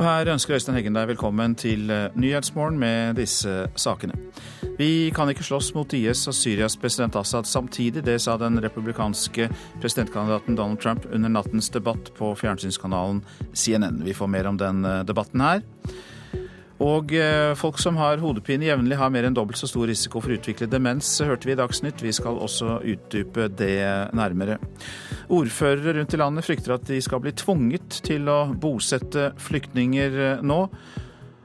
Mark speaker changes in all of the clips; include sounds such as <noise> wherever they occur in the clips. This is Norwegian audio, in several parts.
Speaker 1: Og her ønsker Øystein Heggen deg velkommen til eh, Nyhetsmorgen med disse sakene. Vi kan ikke slåss mot IS og Syrias president Assad samtidig. Det sa den republikanske presidentkandidaten Donald Trump under nattens debatt på fjernsynskanalen CNN. Vi får mer om den eh, debatten her. Og eh, folk som har hodepine jevnlig, har mer enn dobbelt så stor risiko for å utvikle demens, hørte vi i Dagsnytt. Vi skal også utdype det nærmere. Ordførere rundt i landet frykter at de skal bli tvunget til å bosette flyktninger eh, nå.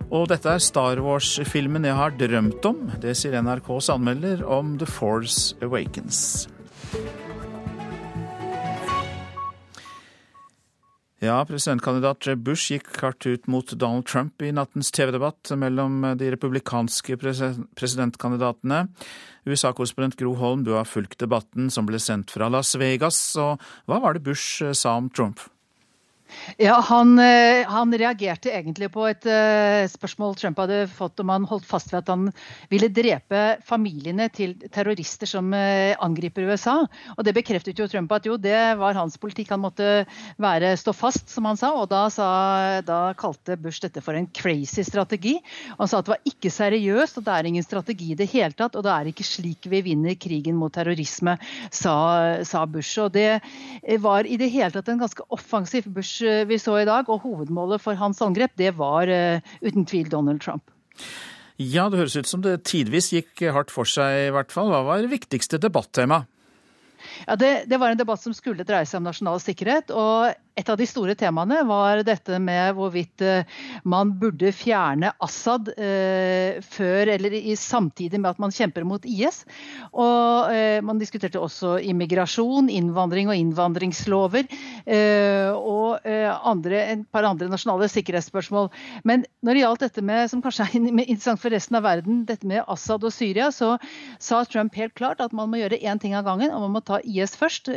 Speaker 1: Og dette er Star Wars-filmen jeg har drømt om. Det sier NRKs anmelder om The Force Awakens. Ja, presidentkandidat Bush gikk hardt ut mot Donald Trump i nattens TV-debatt mellom de republikanske presidentkandidatene. USA-korrespondent Gro Holm, du har fulgt debatten som ble sendt fra Las Vegas. Og hva var det Bush sa om Trump?
Speaker 2: Ja, han, eh, han, reagerte egentlig på et uh, spørsmål Trump hadde fått om han holdt fast ved at han ville drepe familiene til terrorister som uh, angriper USA. Og Det bekreftet jo Trump at jo, det var hans politikk. Han måtte være, stå fast, som han sa. Og da, sa, da kalte Bush dette for en crazy strategi. Han sa at det var ikke seriøst, og det er ingen strategi i det hele tatt. Og det er ikke slik vi vinner krigen mot terrorisme, sa, sa Bush. Og det var i det hele tatt en ganske offensiv Bush Eh, vi så i dag. Og hovedmålet for hans angrep, det var eh, uten tvil Donald Trump.
Speaker 1: Ja, det høres ut som det tidvis gikk hardt for seg, i hvert fall. Hva var det viktigste debattema?
Speaker 2: Ja, det, det, var en debatt som skulle dreie seg om nasjonal sikkerhet. og et av de store temaene var dette med hvorvidt eh, man burde fjerne Assad eh, før eller i, samtidig med at man kjemper mot IS. Og eh, Man diskuterte også immigrasjon, innvandring og innvandringslover. Og andre, et par andre nasjonale sikkerhetsspørsmål. Men når det gjaldt dette med, som kanskje er <laughs> interessant for resten av verden, dette med Assad og Syria, så sa Trump helt klart at man må gjøre én ting av gangen, og man må ta IS først.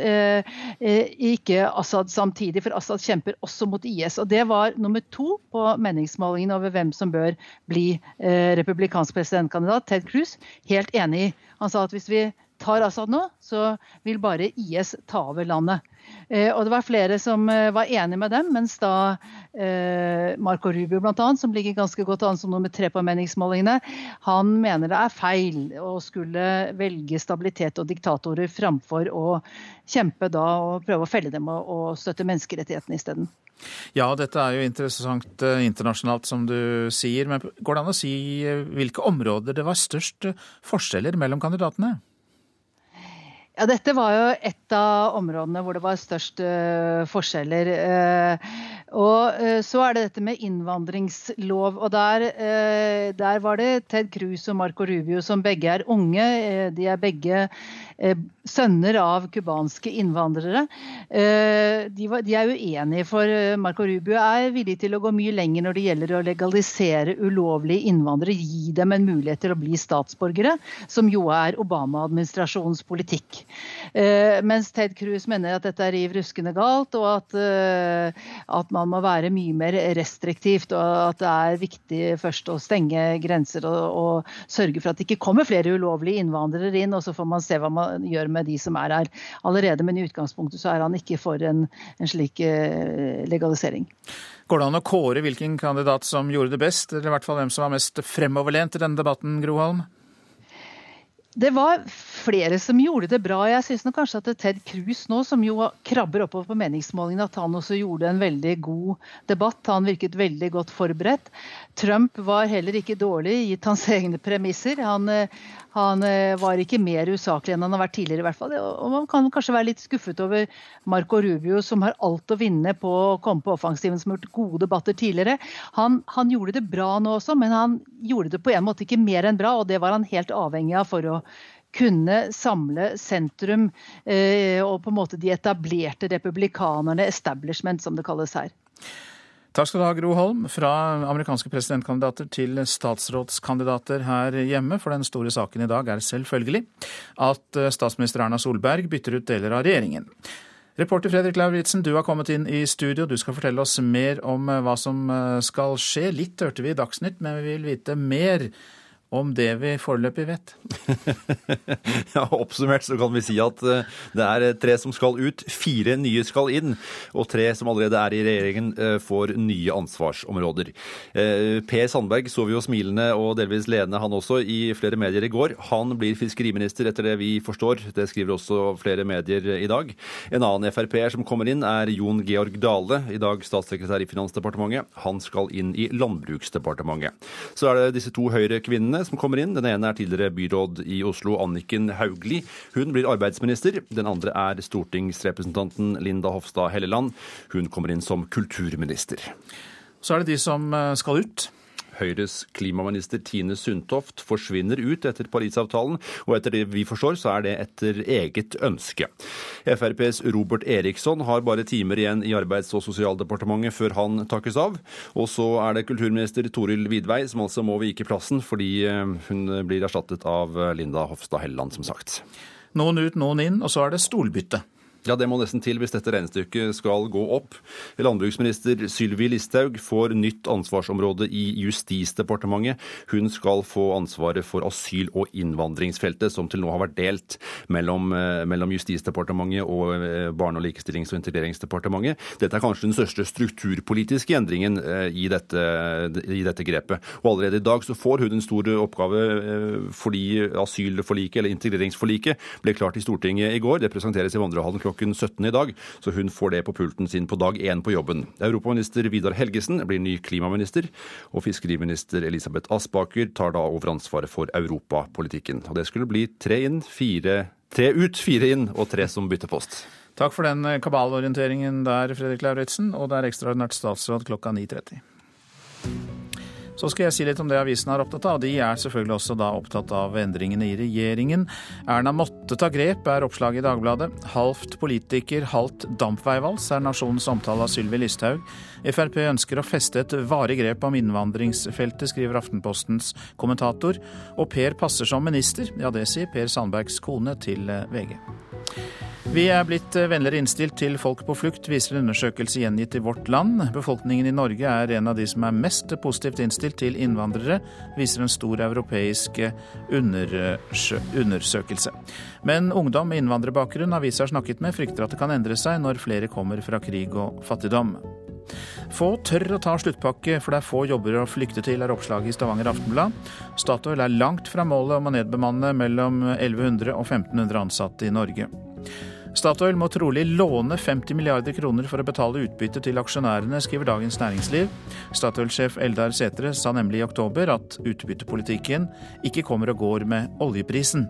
Speaker 2: Ikke Assad samtidig. for Assad kjemper også mot IS. og Det var nummer to på meningsmålingen over hvem som bør bli eh, republikansk presidentkandidat. Ted Cruz helt enig. Han sa at hvis vi tar Assad nå, så vil bare IS ta over landet. Eh, og det var flere som eh, var enige med dem, mens da eh, Marco Rubio bl.a., som ligger ganske godt an som nummer tre på meningsmålingene, han mener det er feil å skulle velge stabilitet og diktatorer framfor å kjempe da og prøve å felle dem og støtte menneskerettighetene isteden.
Speaker 1: Ja, dette er jo interessant internasjonalt, som du sier. Men går det an å si hvilke områder det var størst forskjeller mellom kandidatene?
Speaker 2: Ja, Dette var jo et av områdene hvor det var størst uh, forskjeller. Uh, og uh, Så er det dette med innvandringslov. og Der, der var det Ted Cruz og Marco Rubio som begge er unge. de er begge sønner av cubanske innvandrere. Eh, de er uenige, for eh, Marco Rubio er villig til å gå mye lenger når det gjelder å legalisere ulovlige innvandrere, gi dem en mulighet til å bli statsborgere, som jo er Obama-administrasjonens politikk. Mens Ted Cruz mener at dette er riv ruskende galt, og at, at man må være mye mer restriktivt, og at det er viktig først å stenge grenser og, og sørge for at det ikke kommer flere ulovlige innvandrere inn, og så får man se hva man gjør med de som er her allerede. Men i utgangspunktet så er han ikke for en, en slik eh, legalisering.
Speaker 1: Går det an å kåre hvilken kandidat som gjorde det best, eller i hvert fall hvem som var mest fremoverlent i denne debatten, Groholm?
Speaker 2: Det var flere som gjorde det bra. Jeg syns kanskje at Ted Cruz nå, som jo krabber oppover på meningsmålingene, at han også gjorde en veldig god debatt. Han virket veldig godt forberedt. Trump var heller ikke dårlig, gitt hans egne premisser. Han, eh, han eh, var ikke mer usaklig enn han har vært tidligere, i hvert fall. Og man kan kanskje være litt skuffet over Marco Rubio, som har alt å vinne på å komme på offensiven, som har gjort gode debatter tidligere. Han, han, gjorde det bra nå også, men han gjorde det på en måte ikke mer enn bra, og det var han helt avhengig av for å kunne samle sentrum eh, og på en måte de etablerte republikanerne, establishment som det kalles her.
Speaker 1: Takk skal du ha, Gro Holm, fra amerikanske presidentkandidater til statsrådskandidater her hjemme. For den store saken i dag er selvfølgelig at eh, statsminister Erna Solberg bytter ut deler av regjeringen. Reporter Fredrik Lauritzen, du har kommet inn i studio. Du skal fortelle oss mer om eh, hva som eh, skal skje. Litt hørte vi i Dagsnytt, men vi vil vite mer om det vi foreløpig vet? <laughs>
Speaker 3: ja, Oppsummert så kan vi si at eh, det er eh, tre som skal ut, fire nye skal inn, og tre som allerede er i regjeringen eh, får nye ansvarsområder. Per Sandberg så vi jo smilende og delvis ledende han også i flere medier i går. Han blir fiskeriminister etter det vi forstår, det skriver også flere medier i dag. En annen Frp-er som kommer inn er Jon Georg Dale, i dag statssekretær i Finansdepartementet. Han skal inn i Landbruksdepartementet. Så er det disse to Høyre-kvinnene som kommer inn. Den ene er tidligere byråd i Oslo, Anniken Hauglie. Hun blir arbeidsminister. Den andre er stortingsrepresentanten Linda Hofstad Helleland. Hun kommer inn som kulturminister.
Speaker 1: Så er det de som eh, skal ut.
Speaker 3: Høyres klimaminister Tine Sundtoft forsvinner ut etter Parisavtalen, og etter det vi forstår, så er det etter eget ønske. FrPs Robert Eriksson har bare timer igjen i Arbeids- og sosialdepartementet før han takkes av. Og så er det kulturminister Toril Vidvei som altså må vike plassen fordi eh, hun blir erstattet av Linda Hofstad Helleland, som sagt.
Speaker 1: Noen ut, noen inn, og så er det stolbytte.
Speaker 3: Ja, det må nesten til hvis dette regnestykket skal gå opp. Landbruksminister Sylvi Listhaug får nytt ansvarsområde i Justisdepartementet. Hun skal få ansvaret for asyl- og innvandringsfeltet, som til nå har vært delt mellom, eh, mellom Justisdepartementet og eh, Barne-, og likestillings- og integreringsdepartementet. Dette er kanskje den største strukturpolitiske endringen eh, i dette, i dette grepet. Og allerede i dag så får hun en stor oppgave fordi asylforliket, eller integreringsforliket, ble klart i Stortinget i går. Det presenteres i vandrehallen klokken 17 i dag, så hun får det på pulten sin på dag én på jobben. Europaminister Vidar Helgesen blir ny klimaminister, og fiskeriminister Elisabeth Aspaker tar da over ansvaret for europapolitikken. Og det skulle bli tre inn, fire Tre ut, fire inn og tre som bytter post.
Speaker 1: Takk for den eh, kabalorienteringen der, Fredrik Lauritzen. Og det er ekstraordinært statsråd klokka 9.30. Så skal jeg si litt om det avisen er opptatt av. De er selvfølgelig også da opptatt av endringene i regjeringen. Erna måtte ta grep, er oppslaget i Dagbladet. Halvt politiker, halvt dampveivals, er nasjonens omtale av Sylvi Listhaug. Frp ønsker å feste et varig grep om innvandringsfeltet, skriver Aftenpostens kommentator. Og Per passer som minister, ja det sier Per Sandbergs kone til VG. Vi er blitt eh, vennligere innstilt til folk på flukt, viser en undersøkelse gjengitt i Vårt Land. Befolkningen i Norge er en av de som er mest positivt innstilt til innvandrere, viser en stor europeisk eh, undersøkelse. Men ungdom med innvandrerbakgrunn avisa har snakket med, frykter at det kan endre seg når flere kommer fra krig og fattigdom. Få tør å ta sluttpakke, for det er få jobber å flykte til, er oppslaget i Stavanger Aftenblad. Statoil er langt fra målet om å nedbemanne mellom 1100 og 1500 ansatte i Norge. Statoil må trolig låne 50 milliarder kroner for å betale utbytte til aksjonærene, skriver Dagens Næringsliv. Statoil-sjef Eldar Sætre sa nemlig i oktober at utbyttepolitikken ikke kommer og går med oljeprisen.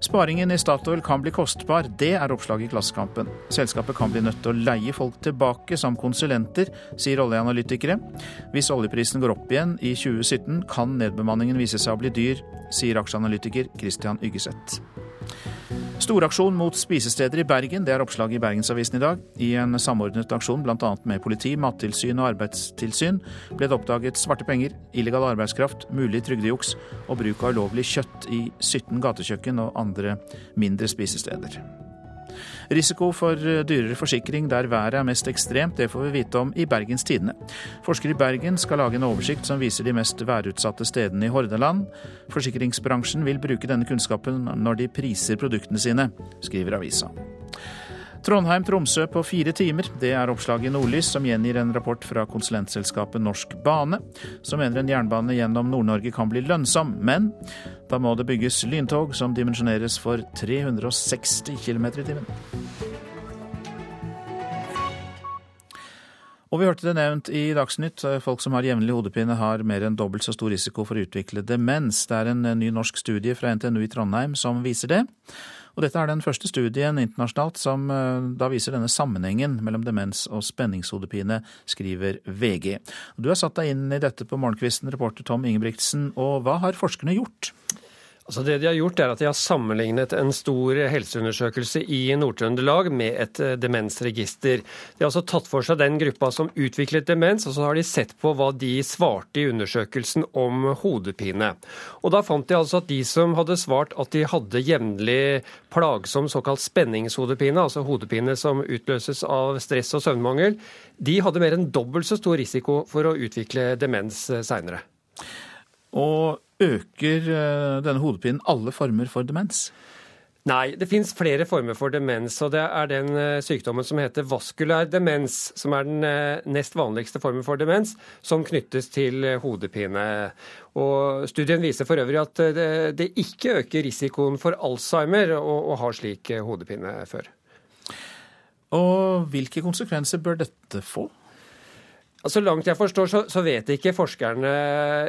Speaker 1: Sparingen i Statoil kan bli kostbar, det er oppslaget i Klassekampen. Selskapet kan bli nødt til å leie folk tilbake som konsulenter, sier oljeanalytikere. Hvis oljeprisen går opp igjen i 2017, kan nedbemanningen vise seg å bli dyr, sier aksjeanalytiker Christian Yggeseth. Storaksjon mot spisesteder i Bergen, det er oppslaget i Bergensavisen i dag. I en samordnet aksjon bl.a. med politi, mattilsyn og arbeidstilsyn ble det oppdaget svarte penger, illegal arbeidskraft, mulig trygdejuks og bruk av ulovlig kjøtt i 17 gatekjøkken og andre mindre spisesteder. Risiko for eh, dyrere forsikring der været er mest ekstremt, det får vi vite om i Bergens Tidende. Forskere i Bergen skal lage en oversikt som viser de mest værutsatte stedene i Hordaland. Forsikringsbransjen vil bruke denne kunnskapen når de priser produktene sine, skriver avisa. Trondheim-Tromsø på fire timer. Det er oppslaget i Nordlys, som gjengir en rapport fra konsulentselskapet Norsk Bane, som mener en jernbane gjennom Nord-Norge kan bli lønnsom. Men da må det bygges lyntog som dimensjoneres for 360 km i timen. Og vi hørte det nevnt i Dagsnytt. Folk som har jevnlig hodepine, har mer enn dobbelt så stor risiko for å utvikle demens. Det er en ny norsk studie fra NTNU i Trondheim som viser det. Og dette er den første studien internasjonalt som eh, da viser denne sammenhengen mellom demens og spenningshodepine, skriver VG. Du har satt deg inn i dette på morgenkvisten, reporter Tom Ingebrigtsen. Og hva har forskerne gjort?
Speaker 4: Altså det De har gjort er at de har sammenlignet en stor helseundersøkelse i Nord-Trøndelag med et eh, demensregister. De har altså tatt for seg den gruppa som utviklet demens, og så har de sett på hva de svarte i undersøkelsen om hodepine. Og Da fant de altså at de som hadde svart at de hadde jevnlig plagsom såkalt spenningshodepine, altså hodepine som utløses av stress og søvnmangel, de hadde mer enn dobbelt så stor risiko for å utvikle demens eh, seinere.
Speaker 1: Og øker denne hodepinen alle former for demens?
Speaker 4: Nei, det fins flere former for demens. og Det er den eh, sykdommen som heter vaskulær demens, som er den eh, nest vanligste formen for demens, som knyttes til eh, hodepine. Og Studien viser for øvrig at det, ikke øker risikoen for Alzheimer å ha slik hodepine før.
Speaker 1: Og hvilke konsekvenser bør dette få?
Speaker 4: Så langt jeg forstår, så, så, vet ikke forskerne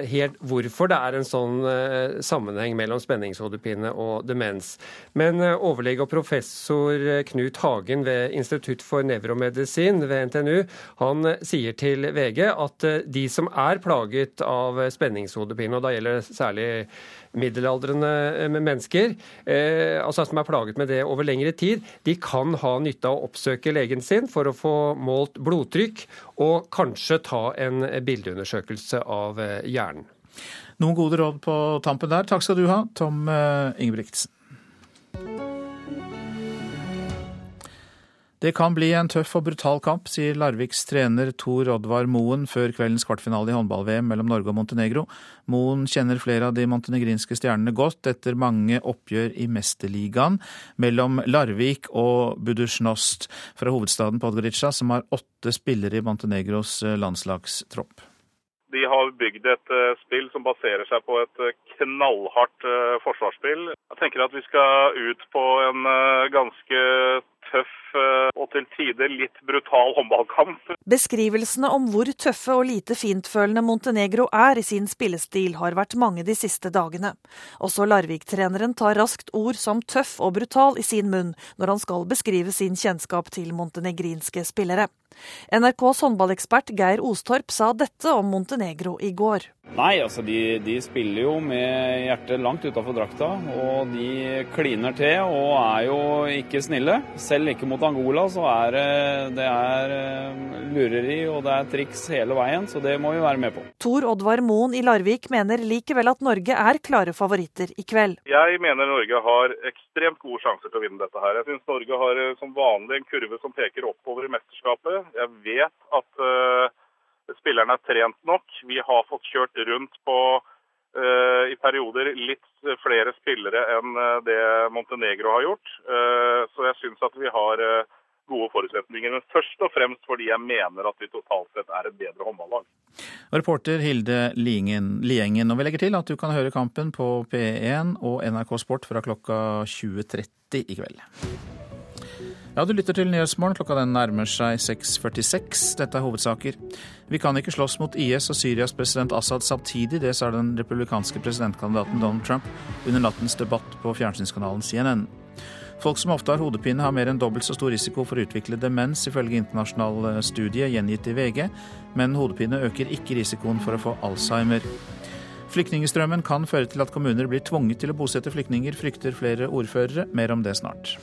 Speaker 4: helt hvorfor det er en sånn uh, sammenheng mellom spenningshodepine og demens. Men uh, overlege og professor eh, Knut Hagen ved Institutt for nevromedisin ved NTNU, han uh, sier til VG at de som er plaget av spenningshodepine, og da gjelder det særlig middelaldrende eh, mennesker, eh, altså som er plaget med det over lengre tid, de kan ha nytte av å oppsøke legen sin for å få målt blodtrykk, og kanskje ta en bildeundersøkelse av eh, hjernen.
Speaker 1: Noen gode råd på tampen der. Takk skal du ha, Tom Ingebrigtsen. Det kan bli en tøff og brutal kamp, sier Larviks trener Tor Oddvar Moen før kveldens kvartfinale i håndball-VM mellom Norge og Montenegro. Moen kjenner flere av de montenegrinske stjernene godt etter mange oppgjør i Mesterligaen mellom Larvik og Budusjnost fra hovedstaden Podgorica, som har åtte spillere i Montenegros eh, landslagstropp.
Speaker 5: De har bygd et uh, spill som baserer seg på et uh, knallhardt forsvarsspill. Jeg tenker at vi skal ut på en ganske tøff eh, og til tider litt brutal håndballkamp.
Speaker 6: Beskrivelsene om hvor tøffe og lite fintfølende Montenegro er i sin spillestil, har vært mange de siste dagene. Også Larvik-treneren tar raskt ord som tøff og brutal i sin munn når han skal beskrive sin kjennskap til montenegrinske spillere. NRKs håndballekspert Geir Ostorp sa dette om Montenegro i går.
Speaker 7: Nei, altså de, de spiller jo med hjertet langt utafor drakta. Og de kliner til og er jo ikke snille. Selv ikke mot Angola så er det er eh, lureri og det er triks hele veien, så det må vi være med på.
Speaker 6: Tor Oddvar Moen i Larvik mener likevel at Norge er klare favoritter i kveld.
Speaker 5: Jeg mener Norge har ekstremt gode sjanser til å vinne dette her. Jeg syns Norge har eh, som vanlig en kurve som peker oppover i mesterskapet. Jeg vet at uh, spillerne er trent nok. Vi har fått kjørt rundt på uh, i perioder litt flere spillere enn uh, det Montenegro har gjort. så jeg syns at vi har gode forutsetninger. Men først og fremst fordi jeg mener at vi totalt sett er et bedre håndballag.
Speaker 1: Reporter Hilde Liengen. Og vi legger til at du kan høre kampen på P1 og NRK Sport fra klokka 20.30 i kveld. Ja, du lytter til Nyhetsmorgen. Klokka den nærmer seg 6.46. Dette er hovedsaker. Vi kan ikke slåss mot IS og Syrias president Assad samtidig. Det sa den republikanske presidentkandidaten Donald Trump under nattens debatt på fjernsynskanalen CNN. Folk som ofte har hodepine, har mer enn dobbelt så stor risiko for å utvikle demens, ifølge internasjonal studie gjengitt i VG, men hodepine øker ikke risikoen for å få Alzheimer. Flyktningstrømmen kan føre til at kommuner blir tvunget til å bosette flyktninger, frykter flere ordførere. Mer om det snart.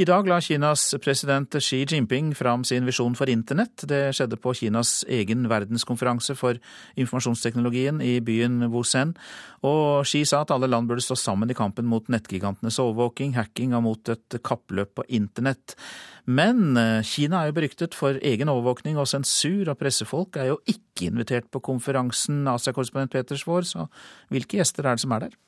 Speaker 1: I dag la Kinas president Xi Jinping fram sin visjon for internett. Det skjedde på Kinas egen verdenskonferanse for informasjonsteknologien i byen Wusen. Og Xi sa at alle land burde stå sammen i kampen mot nettgigantenes overvåking, hacking og mot et kappløp på internett. Men eh, Kina er jo beryktet for egen overvåkning og sensur, og pressefolk er jo ikke invitert på konferansen, Asia-korrespondent Peters vår, så hvilke gjester er det som er der?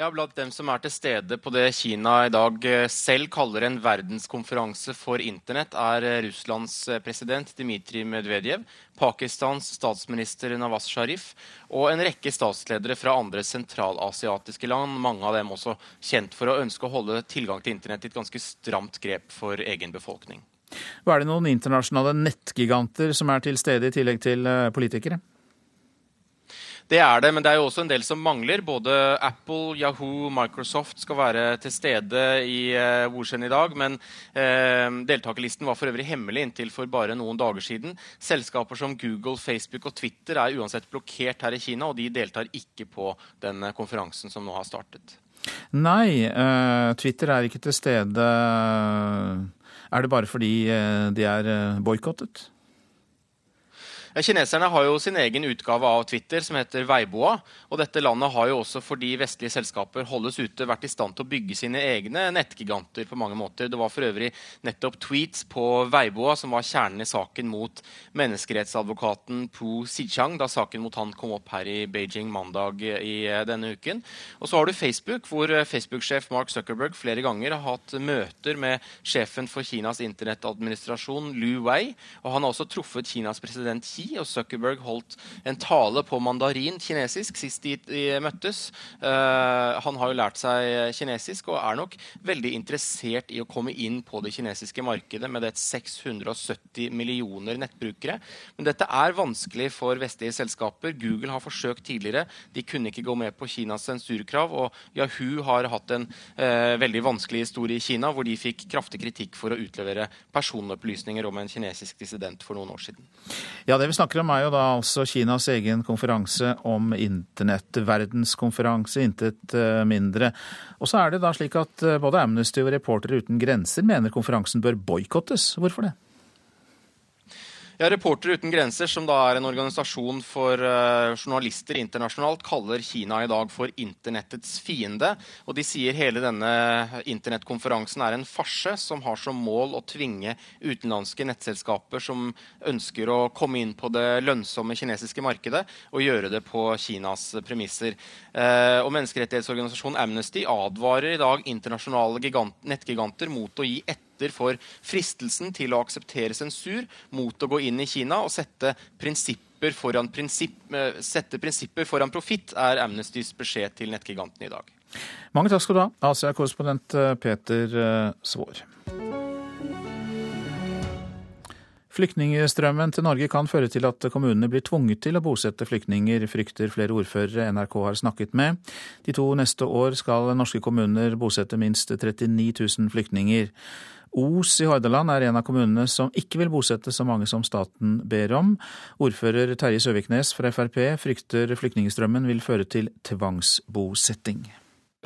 Speaker 8: Ja, Blant dem som er til stede på det Kina i dag eh, selv kaller en verdenskonferanse for internett, er eh, Russlands eh, president Dmitrij Medvedev, Pakistans statsminister Nawaz Sharif og en rekke statsledere fra andre sentralasiatiske land. Mange av dem også kjent for å ønske å holde tilgang til internett i et ganske stramt grep for egen befolkning.
Speaker 1: Hva Er det noen internasjonale nettgiganter som er til stede, i tillegg til politikere?
Speaker 8: Det er det, men det er jo også en del som mangler. Både Apple, Yahoo, Microsoft skal være til stede i uh, eh, Wushen i dag. Men uh, deltakerlisten var for øvrig hemmelig inntil for bare noen dager siden. Selskaper som Google, Facebook og Twitter er uansett blokkert her i Kina, og de deltar ikke på den konferansen som nå har startet.
Speaker 1: Nei, uh, Twitter er ikke til stede. Er det bare fordi de er boikottet?
Speaker 8: Kineserne har jo sin egen utgave av Twitter som heter Veiboa. Og dette landet har jo også fordi vestlige selskaper holdes ute, vært i stand til å bygge sine egne nettgiganter på mange måter. Det var for øvrig nettopp tweets på Veiboa som var kjernen i saken mot menneskerettsadvokaten Pu Xichang da saken mot han kom opp her i Beijing mandag i eh, denne uken. Og så har du Facebook, hvor eh, Facebook-sjef Mark Zuckerberg flere ganger har hatt møter med sjefen for Kinas internettadministrasjon, Lu Wei. Og han har også truffet Kinas president Xi, og Zuckerberg holdt en tale på mandarin kinesisk sist de, de møttes. Uh, han har jo lært seg kinesisk og er nok veldig interessert i å komme inn på det kinesiske markedet med dets 670 millioner nettbrukere. Men dette er vanskelig for vestlige selskaper. Google har forsøkt tidligere. De kunne ikke gå med på Kinas sensurkrav. Og Yahoo har hatt en uh, veldig vanskelig historie i Kina, hvor de fikk kraftig kritikk for å utlevere personopplysninger om en kinesisk dissident for noen år siden.
Speaker 1: Ja, Det snakker om er jo da altså Kinas egen konferanse om internett. Verdenskonferanse, intet eh, mindre. Og så er det da slik at eh, både Amnesty og Reportere uten grenser mener konferansen bør boikottes. Hvorfor det?
Speaker 8: Ja, Reportere uten grenser, som da er en organisasjon for uh, journalister internasjonalt, kaller Kina i dag for internettets fiende. Og de sier hele denne internettkonferansen er en farse som har som mål å tvinge utenlandske nettselskaper som ønsker å komme inn på det lønnsomme kinesiske markedet, og gjøre det på Kinas premisser. Uh, og Menneskerettighetsorganisasjonen Amnesty advarer i dag internasjonale nettgiganter mot å gi etter etter for fristelsen til å akseptere sensur mot å gå inn i Kina og sette prinsipper foran, prinsipp, eh, sette prinsipper foran profitt, er Amnestys beskjed til nettgiganten i dag.
Speaker 1: Mange takk skal du ha, Asia-korrespondent eh, Peter eh, Svår. Flyktningstrømmen til Norge kan føre til at kommunene blir tvunget til å bosette flyktninger, frykter flere ordførere NRK har snakket med. De to neste år skal norske kommuner bosette minst 39 000 flyktninger. Os i Hordaland er en av kommunene som ikke vil bosette så mange som staten ber om. Ordfører Terje Søviknes fra Frp frykter flyktningstrømmen vil føre til tvangsbosetting.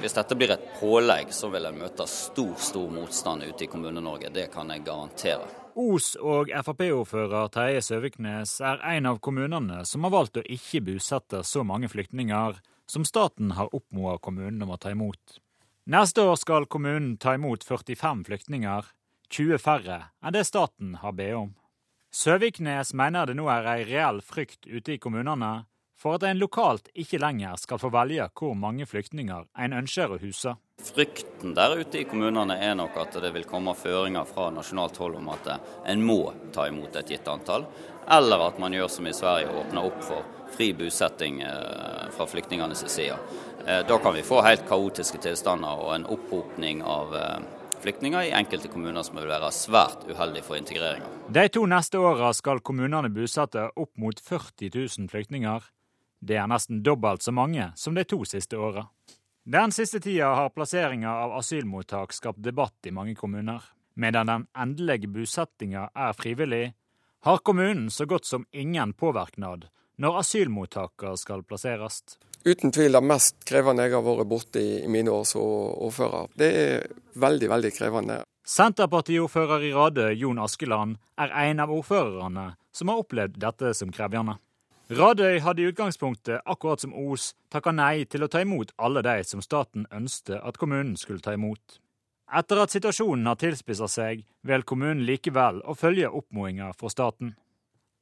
Speaker 9: Hvis dette blir et pålegg, så vil en møte stor stor motstand ute i Kommune-Norge. Det kan jeg garantere.
Speaker 10: Os og Frp-ordfører Terje Søviknes er en av kommunene som har valgt å ikke bosette så mange flyktninger som staten har oppmodet kommunen om å ta imot. Neste år skal kommunen ta imot 45 flyktninger, 20 færre enn det staten har bedt om. Søviknes mener det nå er ei reell frykt ute i kommunene for at en lokalt ikke lenger skal få velge hvor mange flyktninger en ønsker å huse.
Speaker 9: Frykten der ute i kommunene er nok at det vil komme føringer fra nasjonalt hold om at en må ta imot et gitt antall, eller at man gjør som i Sverige og åpner opp for fri bosetting eh, fra flyktningenes side. Eh, da kan vi få helt kaotiske tilstander og en opphopning av eh, flyktninger i enkelte kommuner som vil være svært uheldig for integreringa.
Speaker 10: De to neste åra skal kommunene bosette opp mot 40 000 flyktninger. Det er nesten dobbelt så mange som de to siste åra. Den siste tida har plasseringa av asylmottak skapt debatt i mange kommuner. Medan den endelige bosettinga er frivillig, har kommunen så godt som ingen påvirknad når asylmottakene skal plasseres.
Speaker 11: Uten tvil det mest krevende jeg har vært borti i mine år som ordfører. Det er veldig, veldig krevende.
Speaker 10: Senterpartiordfører i Radø, Jon Askeland, er en av ordførerne som har opplevd dette som krevende. Radøy hadde i utgangspunktet, akkurat som Os, takka nei til å ta imot alle de som staten ønsket at kommunen skulle ta imot. Etter at situasjonen har tilspissa seg, velger kommunen likevel å følge oppmodinga fra staten.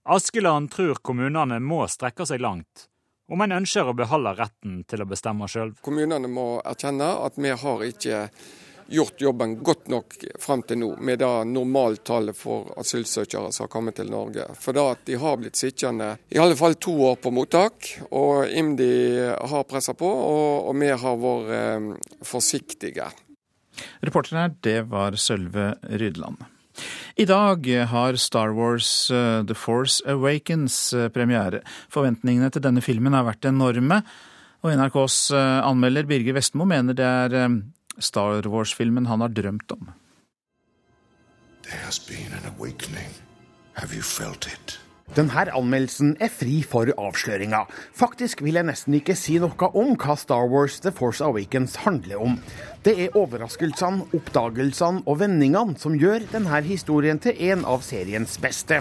Speaker 10: Askeland tror kommunene må strekke seg langt, om en ønsker å beholde retten til å bestemme sjøl.
Speaker 11: Kommunene må erkjenne at vi har ikke gjort jobben godt nok frem til nå, med det normaltallet for asylsøkere som har kommet til Norge. For da at de har blitt sittende i alle fall to år på mottak, og IMDi har pressa på, og, og vi har vært eh, forsiktige.
Speaker 1: Reporter her, det var Sølve Rydland. I dag har Star Wars uh, The Force Awakens uh, premiere. Forventningene til denne filmen har vært enorme, og NRKs uh, anmelder Birger Vestmo mener det er Star Wars-filmen han har drømt om.
Speaker 12: There has been an awakening. Have you felt it?
Speaker 13: Denne anmeldelsen er fri for avsløringer. Faktisk vil jeg nesten ikke si noe om hva Star Wars The Force Awakens handler om. Det er overraskelsene, oppdagelsene og vendingene som gjør denne historien til en av seriens beste.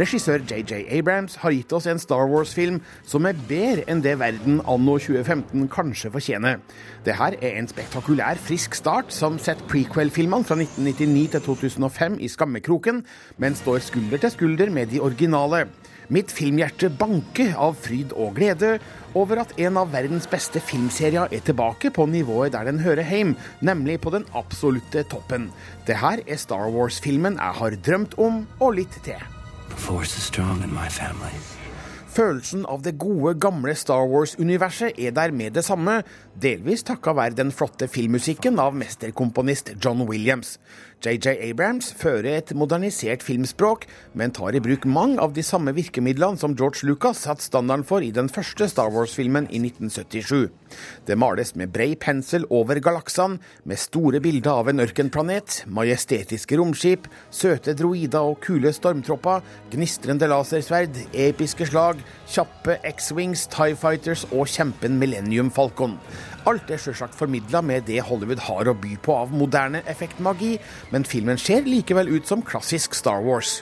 Speaker 13: Regissør JJ Abrams har gitt oss en Star Wars-film som er bedre enn det verden anno 2015 kanskje fortjener. Det her er en spektakulær, frisk start som setter prequel-filmene fra 1999 til 2005 i skammekroken, men står skulder til skulder med de originale. Mitt filmhjerte banker av fryd og glede over at en av verdens beste filmserier er tilbake på nivået der den hører hjem, nemlig på den absolutte toppen. Det her er Star Wars-filmen jeg har drømt om, og litt til. Følelsen av det gode, gamle Star Wars-universet er der med det samme, delvis takka være den flotte filmmusikken av mesterkomponist John Williams. JJ Abrams fører et modernisert filmspråk, men tar i bruk mange av de samme virkemidlene som George Lucas satte standarden for i den første Star Wars-filmen i 1977. Det males med brei pensel over galaksene, med store bilder av en ørkenplanet, majestetiske romskip, søte droider og kule stormtropper, gnistrende lasersverd, episke slag, kjappe X-Wings, Tie Fighters og kjempen Millennium Falcon. Alt er sjølsagt formidla med det Hollywood har å by på av moderne effektmagi, men filmen ser likevel ut som klassisk Star Wars.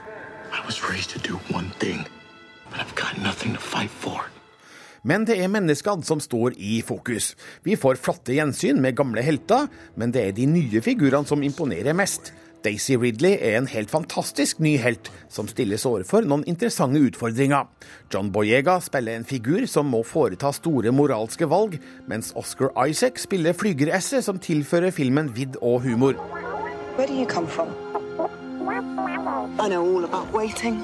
Speaker 13: Men det er menneskene som står i fokus. Vi får flotte gjensyn med gamle helter, men det er de nye figurene som imponerer mest. Daisy Ridley er en helt fantastisk ny helt, som stilles overfor noen interessante utfordringer. John Boyega spiller en figur som må foreta store moralske valg, mens Oscar Isaac spiller flygeresset som tilfører filmen vidd og humor.
Speaker 14: Where do you come from? I know all about waiting.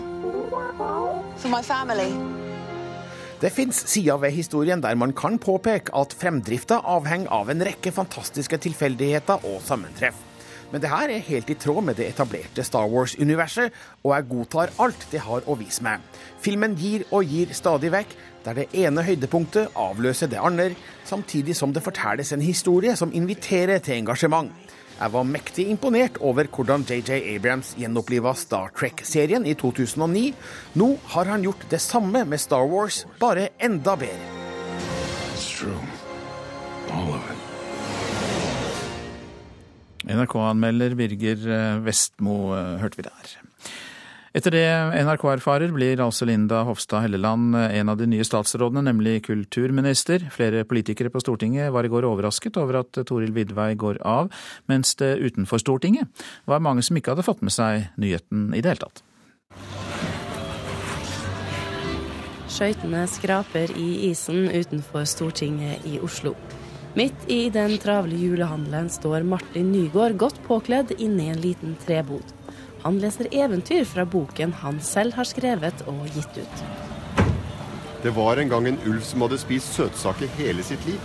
Speaker 14: For my family.
Speaker 13: Det fins sider ved historien der man kan påpeke at fremdrifta avhenger av en rekke fantastiske tilfeldigheter og sammentreff. Men det her er helt i tråd med det etablerte Star Wars-universet, og jeg godtar alt det har å vise meg. Filmen gir og gir stadig vekk, der det ene høydepunktet avløser det andre, samtidig som det fortelles en historie som inviterer til engasjement. Jeg var mektig imponert over hvordan JJ Abrams gjenoppliva Star Trek-serien i 2009. Nå har han gjort det samme med Star Wars, bare enda bedre.
Speaker 1: NRK-anmelder Birger eh, Vestmo eh, hørte vi der. Etter det NRK erfarer, blir altså Linda Hofstad Helleland eh, en av de nye statsrådene, nemlig kulturminister. Flere politikere på Stortinget var i går overrasket over at Toril Vidvei går av, mens det utenfor Stortinget var mange som ikke hadde fått med seg nyheten i det hele tatt.
Speaker 15: Skøytene skraper i isen utenfor Stortinget i Oslo. Midt i den travle julehandelen står Martin Nygaard godt påkledd inne i en liten trebod. Han leser eventyr fra boken han selv har skrevet og gitt ut.
Speaker 16: Det var en gang en ulv som hadde spist søtsaker hele sitt liv.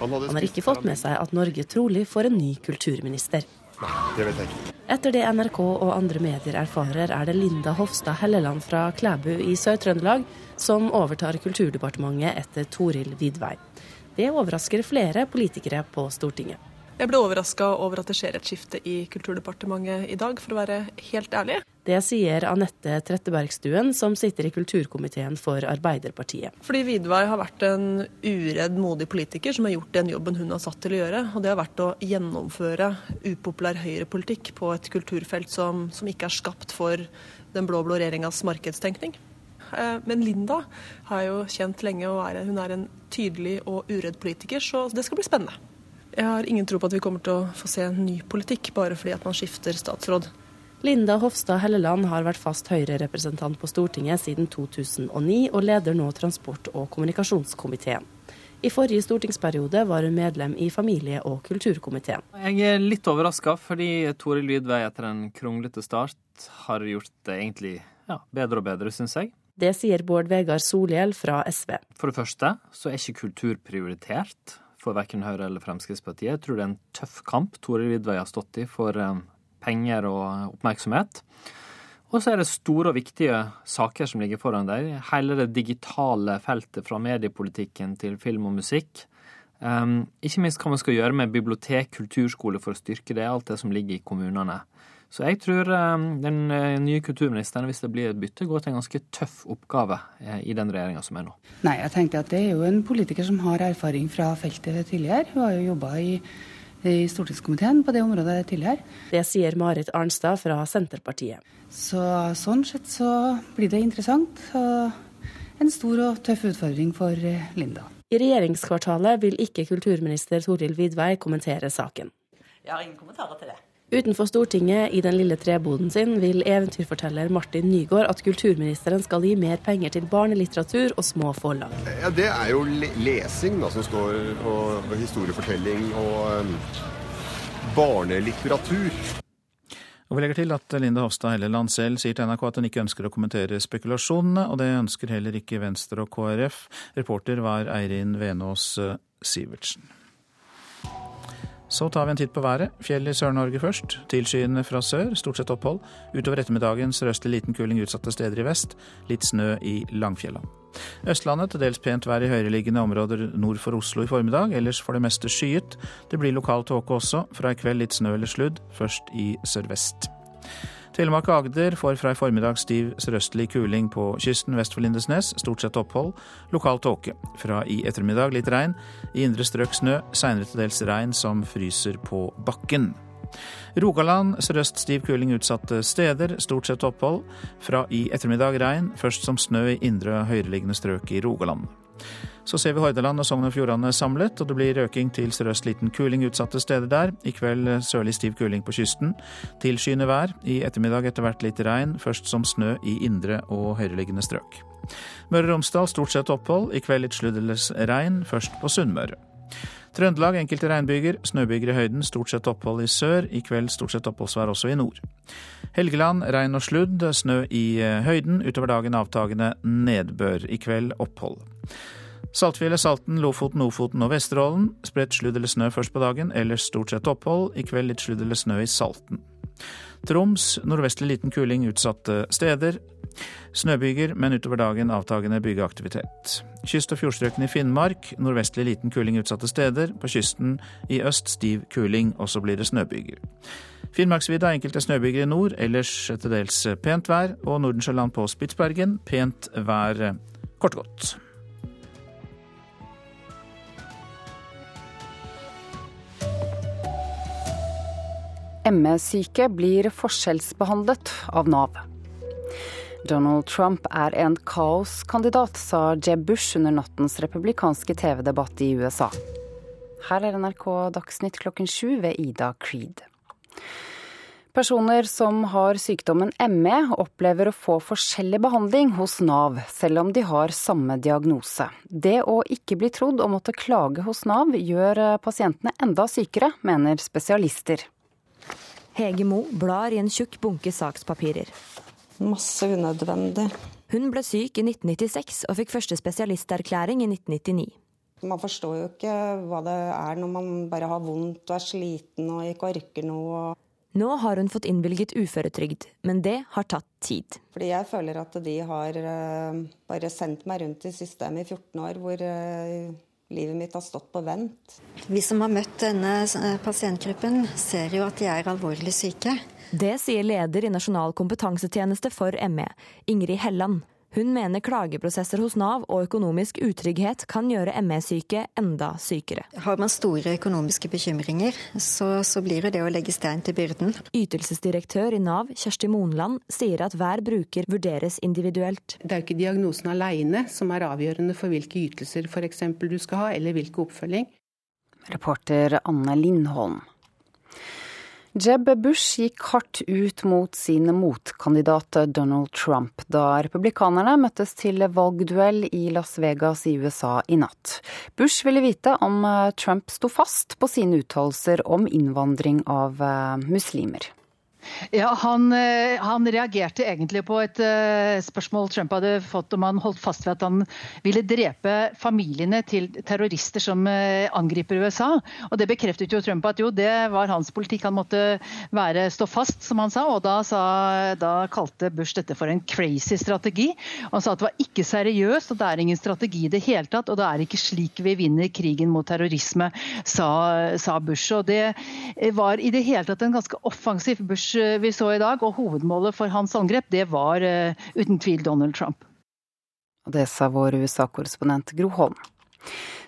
Speaker 15: Han, han har ikke fått med seg at Norge trolig får en ny kulturminister.
Speaker 16: Nei, det vet jeg ikke.
Speaker 15: Etter det NRK og andre medier erfarer, er det Linda Hofstad Helleland fra Klæbu i Sør-Trøndelag som overtar Kulturdepartementet etter Toril Vidvei. Det overrasker flere politikere på Stortinget.
Speaker 17: Jeg ble overraska over at det skjer et skifte i Kulturdepartementet i dag, for å være helt ærlig.
Speaker 15: Det sier Anette Trettebergstuen, som sitter i kulturkomiteen for Arbeiderpartiet.
Speaker 17: Fordi Vidvei har vært en uredd, modig politiker som har gjort den jobben hun har satt til å gjøre. Og det har vært å gjennomføre upopulær høyrepolitikk på et kulturfelt som, som ikke er skapt for den blå-blå regjeringas markedstenkning. Eh, men Linda har jo kjent lenge og er, hun er en tydelig og uredd politiker, så det skal bli spennende. Jeg har ingen tro på at vi kommer til å få se en ny politikk bare fordi at man skifter statsråd.
Speaker 15: Linda Hofstad Helleland har vært fast Høyre-representant på Stortinget siden 2009, og leder nå transport- og kommunikasjonskomiteen. I forrige stortingsperiode var hun medlem i familie- og kulturkomiteen.
Speaker 18: Jeg er litt overraska, fordi Tore Lydvei etter en kronglete start har gjort det egentlig ja, bedre og bedre, syns jeg.
Speaker 15: Det sier Bård Vegar Solhjell fra SV.
Speaker 18: For det første så er ikke kultur prioritert for verken Høyre eller Fremskrittspartiet. Jeg tror det er en tøff kamp Tore Vidvei har stått i for eh, penger og oppmerksomhet. Og så er det store og viktige saker som ligger foran deg. Hele det digitale feltet fra mediepolitikken til film og musikk. Um, ikke minst hva man skal gjøre med bibliotek, kulturskole for å styrke det, alt det som ligger i kommunene. Så jeg tror eh, den eh, nye kulturministeren, hvis det blir et bytte, går til en ganske tøff oppgave eh, i den regjeringa som er nå.
Speaker 19: Nei, jeg tenker at det er jo en politiker som har erfaring fra feltet tidligere. Hun har jo jobba i i stortingskomiteen på det området tidligere.
Speaker 15: Det sier Marit Arnstad fra Senterpartiet.
Speaker 19: Så Sånn sett så blir det interessant og en stor og tøff utfordring for Linda.
Speaker 15: I regjeringskvartalet vil ikke kulturminister Toril Vidvei kommentere saken.
Speaker 20: Jeg har ingen kommentarer til det.
Speaker 15: Utenfor Stortinget, i den lille treboden sin, vil eventyrforteller Martin Nygaard at kulturministeren skal gi mer penger til barnelitteratur og små forlag.
Speaker 16: Ja, Det er jo lesing da, som står, og, og historiefortelling og um, barnelitteratur.
Speaker 1: Og Vi legger til at Linda Hofstad Helleland selv sier til NRK at hun ikke ønsker å kommentere spekulasjonene, og det ønsker heller ikke Venstre og KrF. Reporter var Eirin Venås Sivertsen. Så tar vi en titt på været. Fjell i Sør-Norge først. Tilskyende fra sør, stort sett opphold. Utover ettermiddagen sørøstlig liten kuling utsatte steder i vest. Litt snø i Langfjella. Østlandet til dels pent vær i høyereliggende områder nord for Oslo i formiddag. Ellers for det meste skyet. Det blir lokal tåke også. Fra i kveld litt snø eller sludd, først i sørvest. Telemark og Agder får fra i formiddag stiv sørøstlig kuling på kysten vest for Lindesnes. Stort sett opphold. Lokal tåke. Fra i ettermiddag litt regn. I indre strøk snø. Seinere til dels regn som fryser på bakken. Rogaland sørøst stiv kuling utsatte steder. Stort sett opphold. Fra i ettermiddag regn. Først som snø i indre og høyereliggende strøk i Rogaland. Så ser vi Hordaland og Sogn og Fjordane samlet, og det blir røking til sørøst liten kuling utsatte steder der. I kveld sørlig stiv kuling på kysten. Tilskyende vær. I ettermiddag etter hvert litt regn, først som snø i indre og høyereliggende strøk. Møre og Romsdal stort sett opphold. I kveld litt sludd eller regn, først på Sunnmøre. Trøndelag enkelte regnbyger, snøbyger i høyden, stort sett opphold i sør. I kveld stort sett oppholdsvær også i nord. Helgeland regn og sludd, snø i høyden. Utover dagen avtagende nedbør. I kveld opphold. Saltfjellet, Salten, Lofoten, Ofoten og Vesterålen. Spredt sludd eller snø først på dagen, ellers stort sett opphold. I kveld litt sludd eller snø i Salten. Troms nordvestlig liten kuling utsatte steder. Snøbyger, men utover dagen avtagende byggeaktivitet. Kyst- og fjordstrøkene i Finnmark nordvestlig liten kuling utsatte steder. På kysten i øst stiv kuling, og så blir det snøbyger. Finnmarksvidda enkelte snøbyger i nord, ellers til dels pent vær. Og Nordensjøland på Spitsbergen pent vær kort og godt.
Speaker 21: ME-syke blir forskjellsbehandlet av Nav. Donald Trump er en kaoskandidat, sa Jeb Bush under nattens republikanske TV-debatt i USA. Her er NRK Dagsnytt klokken sju ved Ida Creed. Personer som har sykdommen ME, opplever å få forskjellig behandling hos Nav, selv om de har samme diagnose. Det å ikke bli trodd og måtte klage hos Nav, gjør pasientene enda sykere, mener spesialister.
Speaker 22: Hege Mo blar i en tjukk bunke sakspapirer.
Speaker 23: Masse unødvendig.
Speaker 22: Hun ble syk i 1996 og fikk første spesialisterklæring i 1999.
Speaker 23: Man forstår jo ikke hva det er når man bare har vondt og er sliten og ikke orker noe.
Speaker 22: Nå har hun fått innvilget uføretrygd, men det har tatt tid.
Speaker 23: Fordi jeg føler at de har bare sendt meg rundt i systemet i 14 år, hvor livet mitt har stått på vent.
Speaker 24: Vi som har møtt denne pasientgruppen, ser jo at de er alvorlig syke.
Speaker 22: Det sier leder i Nasjonal kompetansetjeneste for ME, Ingrid Helland. Hun mener klageprosesser hos Nav og økonomisk utrygghet kan gjøre ME-syke enda sykere.
Speaker 24: Har man store økonomiske bekymringer, så, så blir det det å legge stein til byrden.
Speaker 22: Ytelsesdirektør i Nav, Kjersti Monland, sier at hver bruker vurderes individuelt.
Speaker 25: Det er jo ikke diagnosen alene som er avgjørende for hvilke ytelser f.eks. du skal ha, eller hvilke oppfølging.
Speaker 21: Reporter Anne Lindholm. Jeb Bush gikk hardt ut mot sin motkandidat Donald Trump da republikanerne møttes til valgduell i Las Vegas i USA i natt. Bush ville vite om Trump sto fast på sine uttalelser om innvandring av muslimer.
Speaker 2: Ja, han, han, reagerte egentlig på et spørsmål Trump hadde fått om han holdt fast ved at han ville drepe familiene til terrorister som angriper USA. Og Det bekreftet jo Trump at jo, det var hans politikk. Han måtte være, stå fast, som han sa. Og da, sa, da kalte Bush dette for en crazy strategi. Han sa at det var ikke seriøst, og det er ingen strategi i det hele tatt. Og det er ikke slik vi vinner krigen mot terrorisme, sa, sa Bush. Og det var i det hele tatt en ganske offensiv Bush vi så i dag, og hovedmålet for hans angrep, det var uh, uten tvil Donald Trump.
Speaker 21: Det sa vår USA-korrespondent Gro Holm.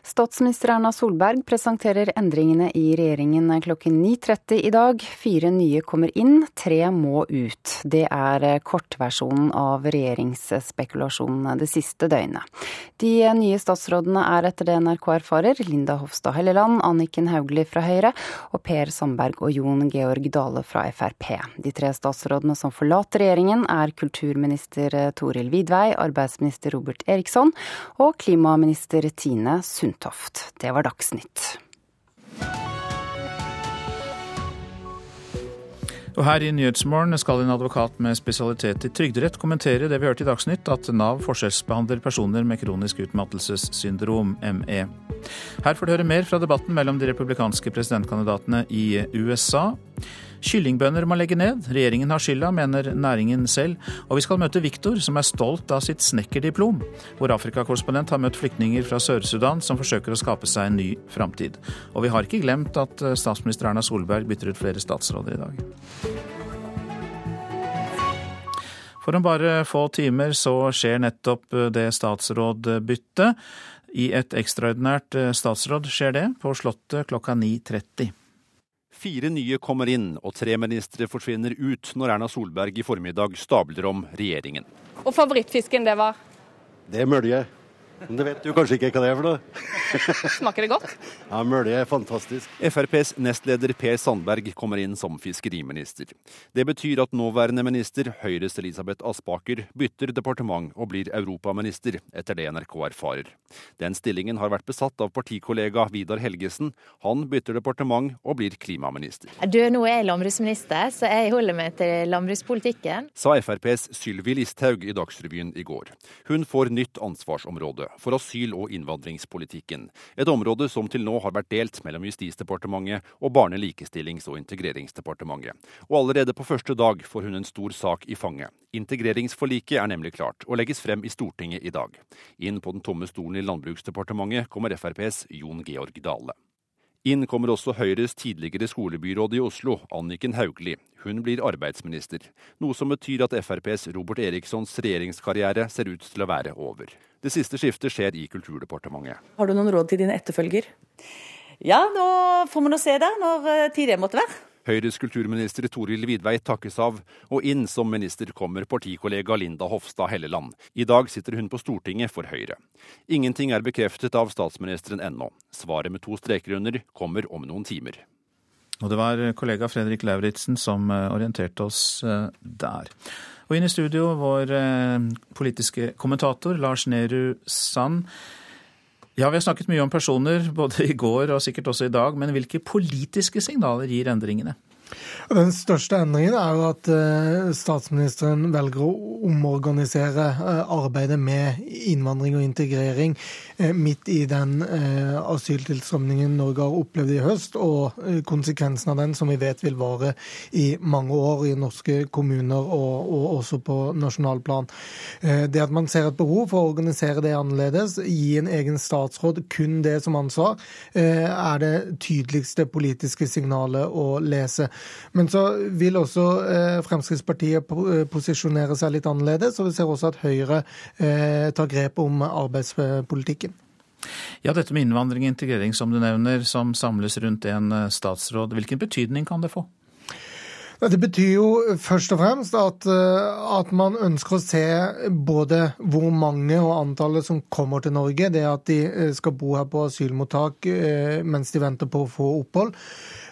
Speaker 21: Statsminister Erna Solberg presenterer endringene i regjeringen klokken 9.30 i dag. Fire nye kommer inn, tre må ut. Det er kortversjonen av regjeringsspekulasjonen det siste døgnet. De nye statsrådene er etter det NRK erfarer Linda Hofstad Helleland, Anniken Hauglie fra Høyre og Per Sandberg og Jon Georg Dale fra Frp. De tre statsrådene som forlater regjeringen er kulturminister Toril Vidvei, arbeidsminister Robert Eriksson og klimaminister Tine Sundtoft. Toft. Det var Dagsnytt.
Speaker 1: Og her i Nyhetsmorgen skal en advokat med spesialitet i trygderett kommentere det vi hørte i Dagsnytt, at Nav forskjellsbehandler personer med kronisk utmattelsessyndrom, ME. Her får du høre mer fra debatten mellom de republikanske presidentkandidatene i USA. Kyllingbønder må legge ned. Regjeringen har skylda, mener næringen selv. Og vi skal møte Viktor, som er stolt av sitt snekkerdiplom. Vår Afrikakorrespondent har møtt flyktninger fra Sør-Sudan som forsøker å skape seg en ny framtid. Og vi har ikke glemt at eh, statsminister Erna Solberg bytter ut flere statsråder i dag. For om bare få timer så skjer nettopp eh, det statsrådbyttet. I et ekstraordinært eh, statsråd skjer det, på Slottet klokka 9.30.
Speaker 3: Fire nye kommer inn, og tre ministre forsvinner ut når Erna Solberg i formiddag stabler om regjeringen.
Speaker 26: Og favorittfisken, det var?
Speaker 27: Det er mølje. Men det vet du kanskje ikke hva det er for noe? <laughs>
Speaker 26: Smaker det godt?
Speaker 27: Ja, Mølje er fantastisk.
Speaker 3: FrPs nestleder Per Sandberg kommer inn som fiskeriminister. Det betyr at nåværende minister, Høyres Elisabeth Aspaker, bytter departement og blir europaminister, etter det NRK erfarer. Den stillingen har vært besatt av partikollega Vidar Helgesen. Han bytter departement og blir klimaminister.
Speaker 28: Du, nå er jeg landbruksminister, så jeg holder meg til landbrukspolitikken.
Speaker 3: Sa FrPs Sylvi Listhaug i Dagsrevyen i går. Hun får nytt ansvarsområde for asyl- og innvandringspolitikken. Et område som til nå har vært delt mellom Justisdepartementet og Barne-, likestillings- og integreringsdepartementet. Og allerede på første dag får hun en stor sak i fanget. Integreringsforliket er nemlig klart og legges frem i Stortinget i dag. Inn på den tomme stolen i Landbruksdepartementet kommer FrPs Jon Georg Dale. Inn kommer også Høyres tidligere skolebyråd i Oslo, Anniken Hauglie. Hun blir arbeidsminister, noe som betyr at FrPs Robert Erikssons regjeringskarriere ser ut til å være over. Det siste skiftet skjer i Kulturdepartementet.
Speaker 20: Har du noen råd til dine etterfølger? Ja, nå får vi nå se det, når eh, tid det måtte være.
Speaker 3: Høyres kulturminister Toril Vidvei takkes av, og inn som minister kommer partikollega Linda Hofstad Helleland. I dag sitter hun på Stortinget for Høyre. Ingenting er bekreftet av statsministeren ennå. Svaret med to streker under kommer om noen timer.
Speaker 1: Og det var kollega Fredrik Lauritzen som eh, orienterte oss eh, der. Og inn i studio vår eh, politiske kommentator Lars Nehru Sand. Ja, Vi har snakket mye om personer både i går og sikkert også i dag, men hvilke politiske signaler gir endringene?
Speaker 29: Den største endringen er jo at eh, statsministeren velger å omorganisere eh, arbeidet med innvandring og integrering eh, midt i den asyltilstrømningen Norge har opplevd i høst, og konsekvensen av den som vi vet vil vare i mange år i norske kommuner og, og også på nasjonalplan. Det at man ser et behov for å organisere det annerledes, gi en egen statsråd kun det som ansvar, er det tydeligste politiske signalet å lese. Men så vil også eh, Fremskrittspartiet eh, posisjonere seg litt annerledes, og vi ser også at Høyre eh, tar grep om arbeidspolitikken.
Speaker 1: Ja, Dette med innvandring og integrering som du nevner, som samles rundt en statsråd, hvilken betydning kan det få?
Speaker 29: Det betyr jo først og fremst at, at, man ønsker å se både hvor mange og antallet som kommer til Norge, det at de skal bo her på asylmottak mens de venter på å få opphold.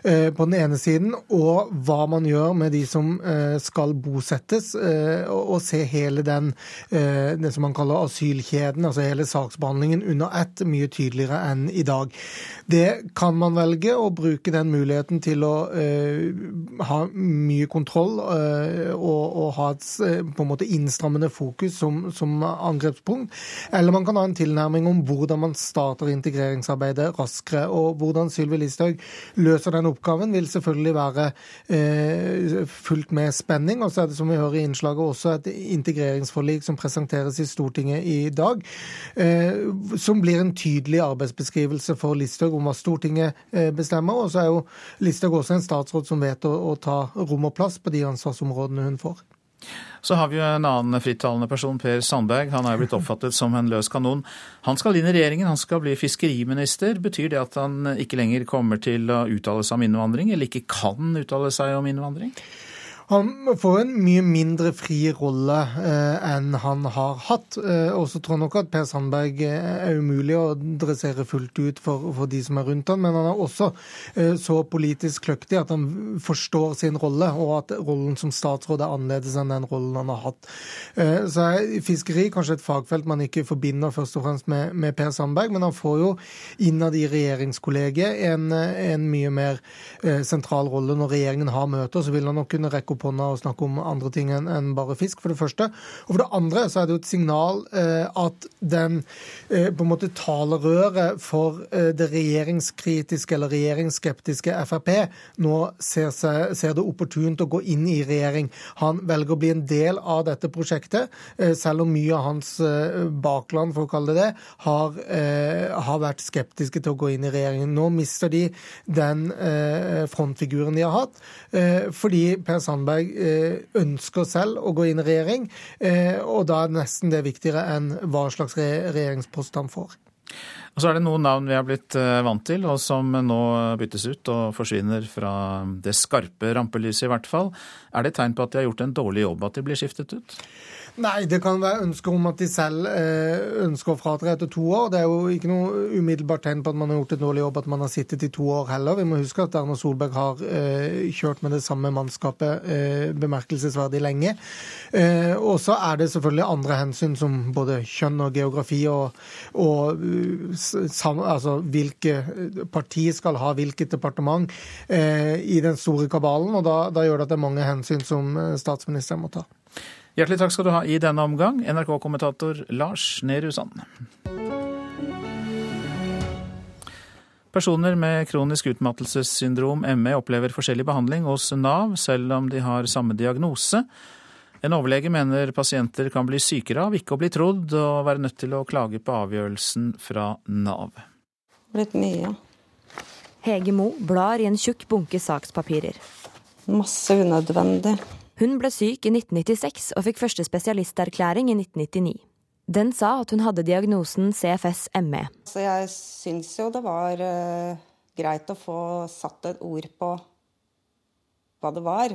Speaker 29: Eh, på den ene siden, og hva man gjør med de som eh, skal bosettes, eh, og se hele den det som man kaller asylkjeden, altså hele saksbehandlingen, under ett, mye tydeligere enn i dag. Det kan man velge å bruke den muligheten til å ha mye kontroll og, ha et på en måte innstrammende fokus som, som angrepspunkt, eller man kan ha en tilnærming om hvordan man starter integreringsarbeidet raskere, og hvordan Sylvi Listhaug løser den oppgaven vil selvfølgelig være eh, fullt med spenning. Og så er det, som vi hører i innslaget, også et integreringsforlik som presenteres i Stortinget i dag. Eh, som blir en tydelig arbeidsbeskrivelse for Listhaug om hva Stortinget eh, bestemmer. Og så er jo Listhaug også en statsråd som vet å, å ta rom og plass på de ansvarsområdene hun får.
Speaker 1: Så har vi jo en annen frittalende person, Per Sandberg. Han er jo blitt oppfattet som en løs kanon. Han skal inn i regjeringen, han skal bli fiskeriminister. Betyr det at han ikke lenger kommer til å uttale seg om innvandring, eller ikke kan uttale seg om innvandring?
Speaker 29: Han får en mye mindre fri rolle eh, enn han har hatt. Eh, og så tror jeg nok at Per Sandberg eh, er umulig å dressere fullt ut for, for, de som er rundt han, men han er også eh, så politisk kløktig at han forstår sin rolle, og at rollen som statsråd er annerledes enn den rollen han har hatt. Eh, så er fiskeri kanskje et fagfelt man ikke forbinder først og fremst med, med Per Sandberg, men han får jo innad i regjeringskollegiet en, en mye mer eh, sentral rolle. Når regjeringen har møter, så vil han nok kunne rekke opp opp hånda og snakke om andre ting enn bare fisk, for det første. Og for det andre så er det jo et signal eh, at den eh, på en måte talerøret for eh, det regjeringskritiske eller regjeringsskeptiske Frp nå ser, seg, ser, det opportunt å gå inn i regjering. Han velger å bli en del av dette prosjektet, selv om mye av hans bakland, for å kalle det det, har, har, vært skeptiske til å gå inn i regjeringen. Nå mister de den frontfiguren de har hatt, fordi Per Sandberg Solberg eh, ønsker selv å gå inn i regjering, eh, og da er nesten det viktigere enn hva slags regjeringspost han får.
Speaker 1: Og så er det noen navn vi er blitt eh, vant til, og som nå byttes ut og forsvinner fra det skarpe rampelyset, i hvert fall. Er det et tegn på at de har gjort en dårlig jobb at de blir skiftet ut?
Speaker 29: Nei, det kan være ønsker om at de selv eh, ønsker å fratre etter to år. Det er jo ikke noe umiddelbart tegn på at man har gjort et dårlig jobb at man har sittet i to år heller. Vi må huske at Erna Solberg har eh, kjørt med det samme mannskapet eh, bemerkelsesverdig lenge. Og så er det selvfølgelig andre hensyn som både kjønn og geografi og, og altså, hvilke parti skal ha hvilket departement i den store kabalen. Og da, da gjør det at det er mange hensyn som statsministeren må ta.
Speaker 1: Hjertelig takk skal du ha i denne omgang, NRK-kommentator Lars Nehru Sand. Personer med kronisk utmattelsessyndrom, ME, opplever forskjellig behandling hos Nav, selv om de har samme diagnose. En overlege mener pasienter kan bli sykere av ikke å bli trodd, og være nødt til å klage på avgjørelsen fra Nav.
Speaker 23: Blitt mye.
Speaker 22: Hege Mo blar i en tjukk bunke sakspapirer.
Speaker 23: Masse unødvendig.
Speaker 22: Hun ble syk i 1996 og fikk første spesialisterklæring i 1999. Den sa at hun hadde diagnosen CFS-ME.
Speaker 23: Så jeg syns jo det var uh, greit å få satt et ord på hva det var.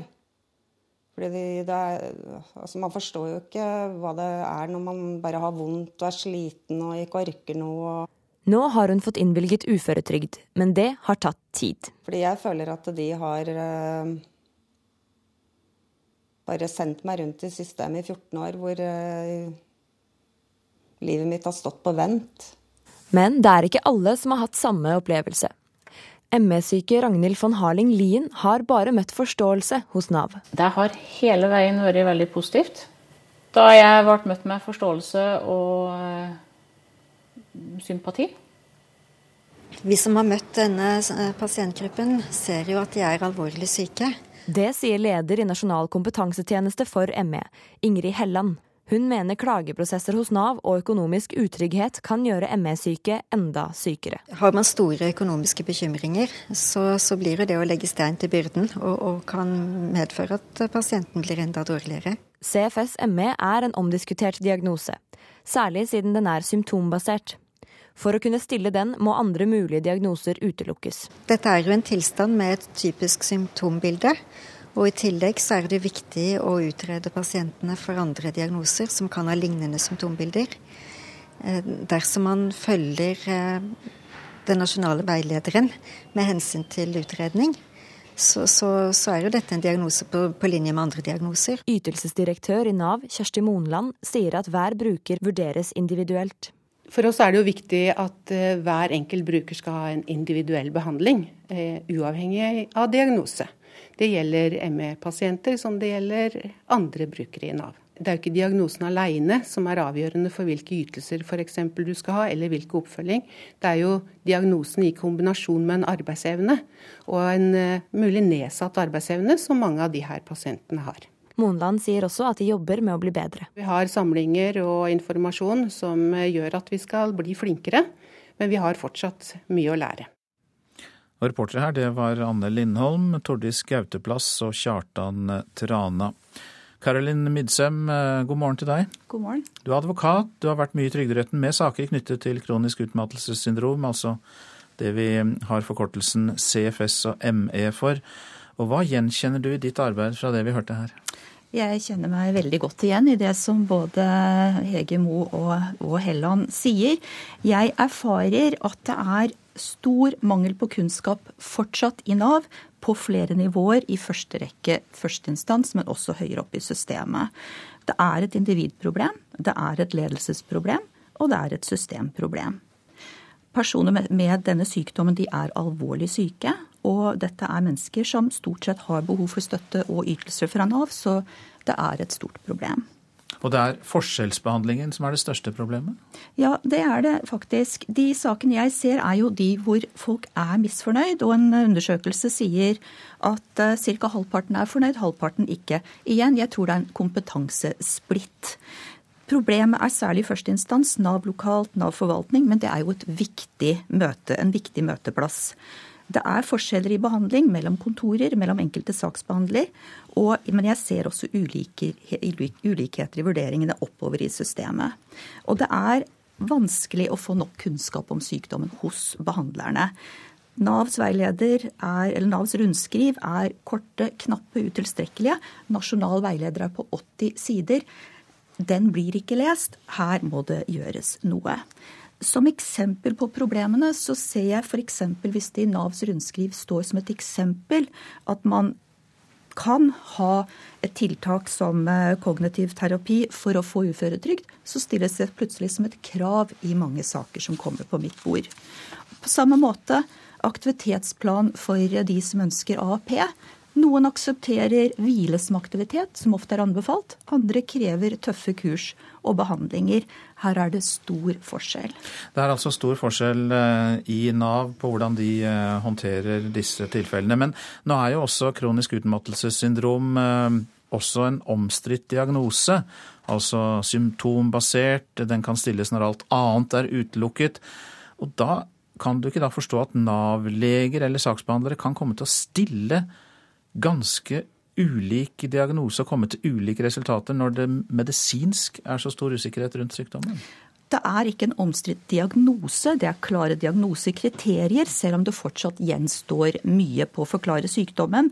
Speaker 23: Fordi det er, altså man forstår jo ikke hva det er når man bare har vondt og er sliten og ikke orker noe.
Speaker 22: Nå har hun fått innvilget uføretrygd, men det har tatt tid.
Speaker 23: Fordi jeg føler at de har uh, bare sendt meg rundt i systemet i 14 år hvor uh, livet mitt har stått på vent.
Speaker 22: Men det er ikke alle som har hatt samme opplevelse. ME-syke Ragnhild von Harling Lien har bare møtt forståelse hos Nav.
Speaker 30: Det har hele veien vært veldig positivt. Da jeg ble møtt med forståelse og uh, sympati.
Speaker 24: Vi som har møtt denne eh, pasientgruppen, ser jo at de er alvorlig syke.
Speaker 22: Det sier leder i Nasjonal kompetansetjeneste for ME, Ingrid Helland. Hun mener klageprosesser hos Nav og økonomisk utrygghet kan gjøre ME-syke enda sykere.
Speaker 24: Har man store økonomiske bekymringer, så, så blir det å legge stein til byrden, og, og kan medføre at pasienten blir enda dårligere.
Speaker 22: CFS-ME er en omdiskutert diagnose, særlig siden den er symptombasert. For å kunne stille den må andre mulige diagnoser utelukkes.
Speaker 24: Dette er jo en tilstand med et typisk symptombilde. Og I tillegg så er det viktig å utrede pasientene for andre diagnoser som kan ha lignende symptombilder. Eh, dersom man følger eh, den nasjonale veilederen med hensyn til utredning, så, så, så, er jo dette en diagnose på, på, linje med andre diagnoser.
Speaker 22: Ytelsesdirektør i Nav, Kjersti Monland, sier at hver bruker vurderes individuelt.
Speaker 25: For oss er det jo viktig at uh, hver enkelt bruker skal ha en individuell behandling, uh, uavhengig av diagnose. Det gjelder ME-pasienter som det gjelder andre brukere i Nav. Det er jo ikke diagnosen alene som er avgjørende for hvilke ytelser f.eks. du skal ha, eller hvilken oppfølging. Det er jo diagnosen i kombinasjon med en arbeidsevne, og en uh, mulig nedsatt arbeidsevne, som mange av de her pasientene har.
Speaker 22: Monland sier også at de jobber med å bli bedre.
Speaker 25: Vi har samlinger og informasjon som gjør at vi skal bli flinkere, men vi har fortsatt mye å lære.
Speaker 1: Reportere her det var Anne Lindholm, Tordis Gauteplass og Kjartan Trana. Karolin Midsem, eh, god morgen til deg.
Speaker 31: God morgen.
Speaker 1: Du er advokat, du har vært mye i Trygderetten med saker knyttet til kronisk utmattelsessyndrom, altså det vi har forkortelsen CFS og ME for. Og hva gjenkjenner du i ditt arbeid fra det vi hørte her?
Speaker 31: Jeg kjenner meg veldig godt igjen i det som både Hege Mo og, og Helland sier. Jeg erfarer at det er stor mangel på kunnskap fortsatt i Nav på flere nivåer, i første rekke førsteinstans, men også høyere opp i systemet. Det er et individproblem, det er et ledelsesproblem, og det er et systemproblem. Personer med, med denne sykdommen de er alvorlig syke, og dette er mennesker som stort sett har behov for støtte og ytelser fra Nav, så det er et stort problem.
Speaker 1: Og det er forskjellsbehandlingen som er det største problemet?
Speaker 31: Ja, det er det faktisk. De sakene jeg ser er jo de hvor folk er misfornøyd. Og en undersøkelse sier at uh, ca. halvparten er fornøyd, halvparten ikke. Igjen, jeg tror det er en kompetansesplitt. Problemet er særlig i første instans Nav lokalt, Nav forvaltning, men det er jo et viktig møte, en viktig møteplass. Det er forskjeller i behandling mellom kontorer, mellom enkelte saksbehandler. Og, men jeg ser også ulike, ulikheter i vurderingene oppover i systemet. Og det er vanskelig å få nok kunnskap om sykdommen hos behandlerne. Navs er, eller Navs rundskriv er korte, knappe, utilstrekkelige. Nasjonal veileder er på 80 sider. Den blir ikke lest. Her må det gjøres noe. Som eksempel på problemene så ser jeg f.eks. hvis det i Navs rundskriv står som et eksempel at man kan ha et tiltak som eh, kognitiv terapi for å få uføretrygd, så stilles det plutselig som et krav i mange saker som kommer på mitt bord. På samme måte aktivitetsplan for de som ønsker AAP. Noen aksepterer hvile som aktivitet, som ofte er anbefalt. Andre krever tøffe kurs og behandlinger. Her er det stor forskjell.
Speaker 1: Det er altså stor forskjell eh, i Nav på hvordan de eh, håndterer disse tilfellene. Men nå er jo også kronisk utmattelsessyndrom eh, også en omstridt diagnose. Altså symptombasert, den kan stilles når alt annet er utelukket. Og da kan du ikke da forstå at Nav-leger eller saksbehandlere kan komme til å stille ganske ulik diagnose og komme til ulike resultater når det medisinsk er så stor usikkerhet rundt sykdommen?
Speaker 31: Det er ikke en omstridt diagnose, det er klare diagnosekriterier, selv om det fortsatt gjenstår mye på å forklare sykdommen.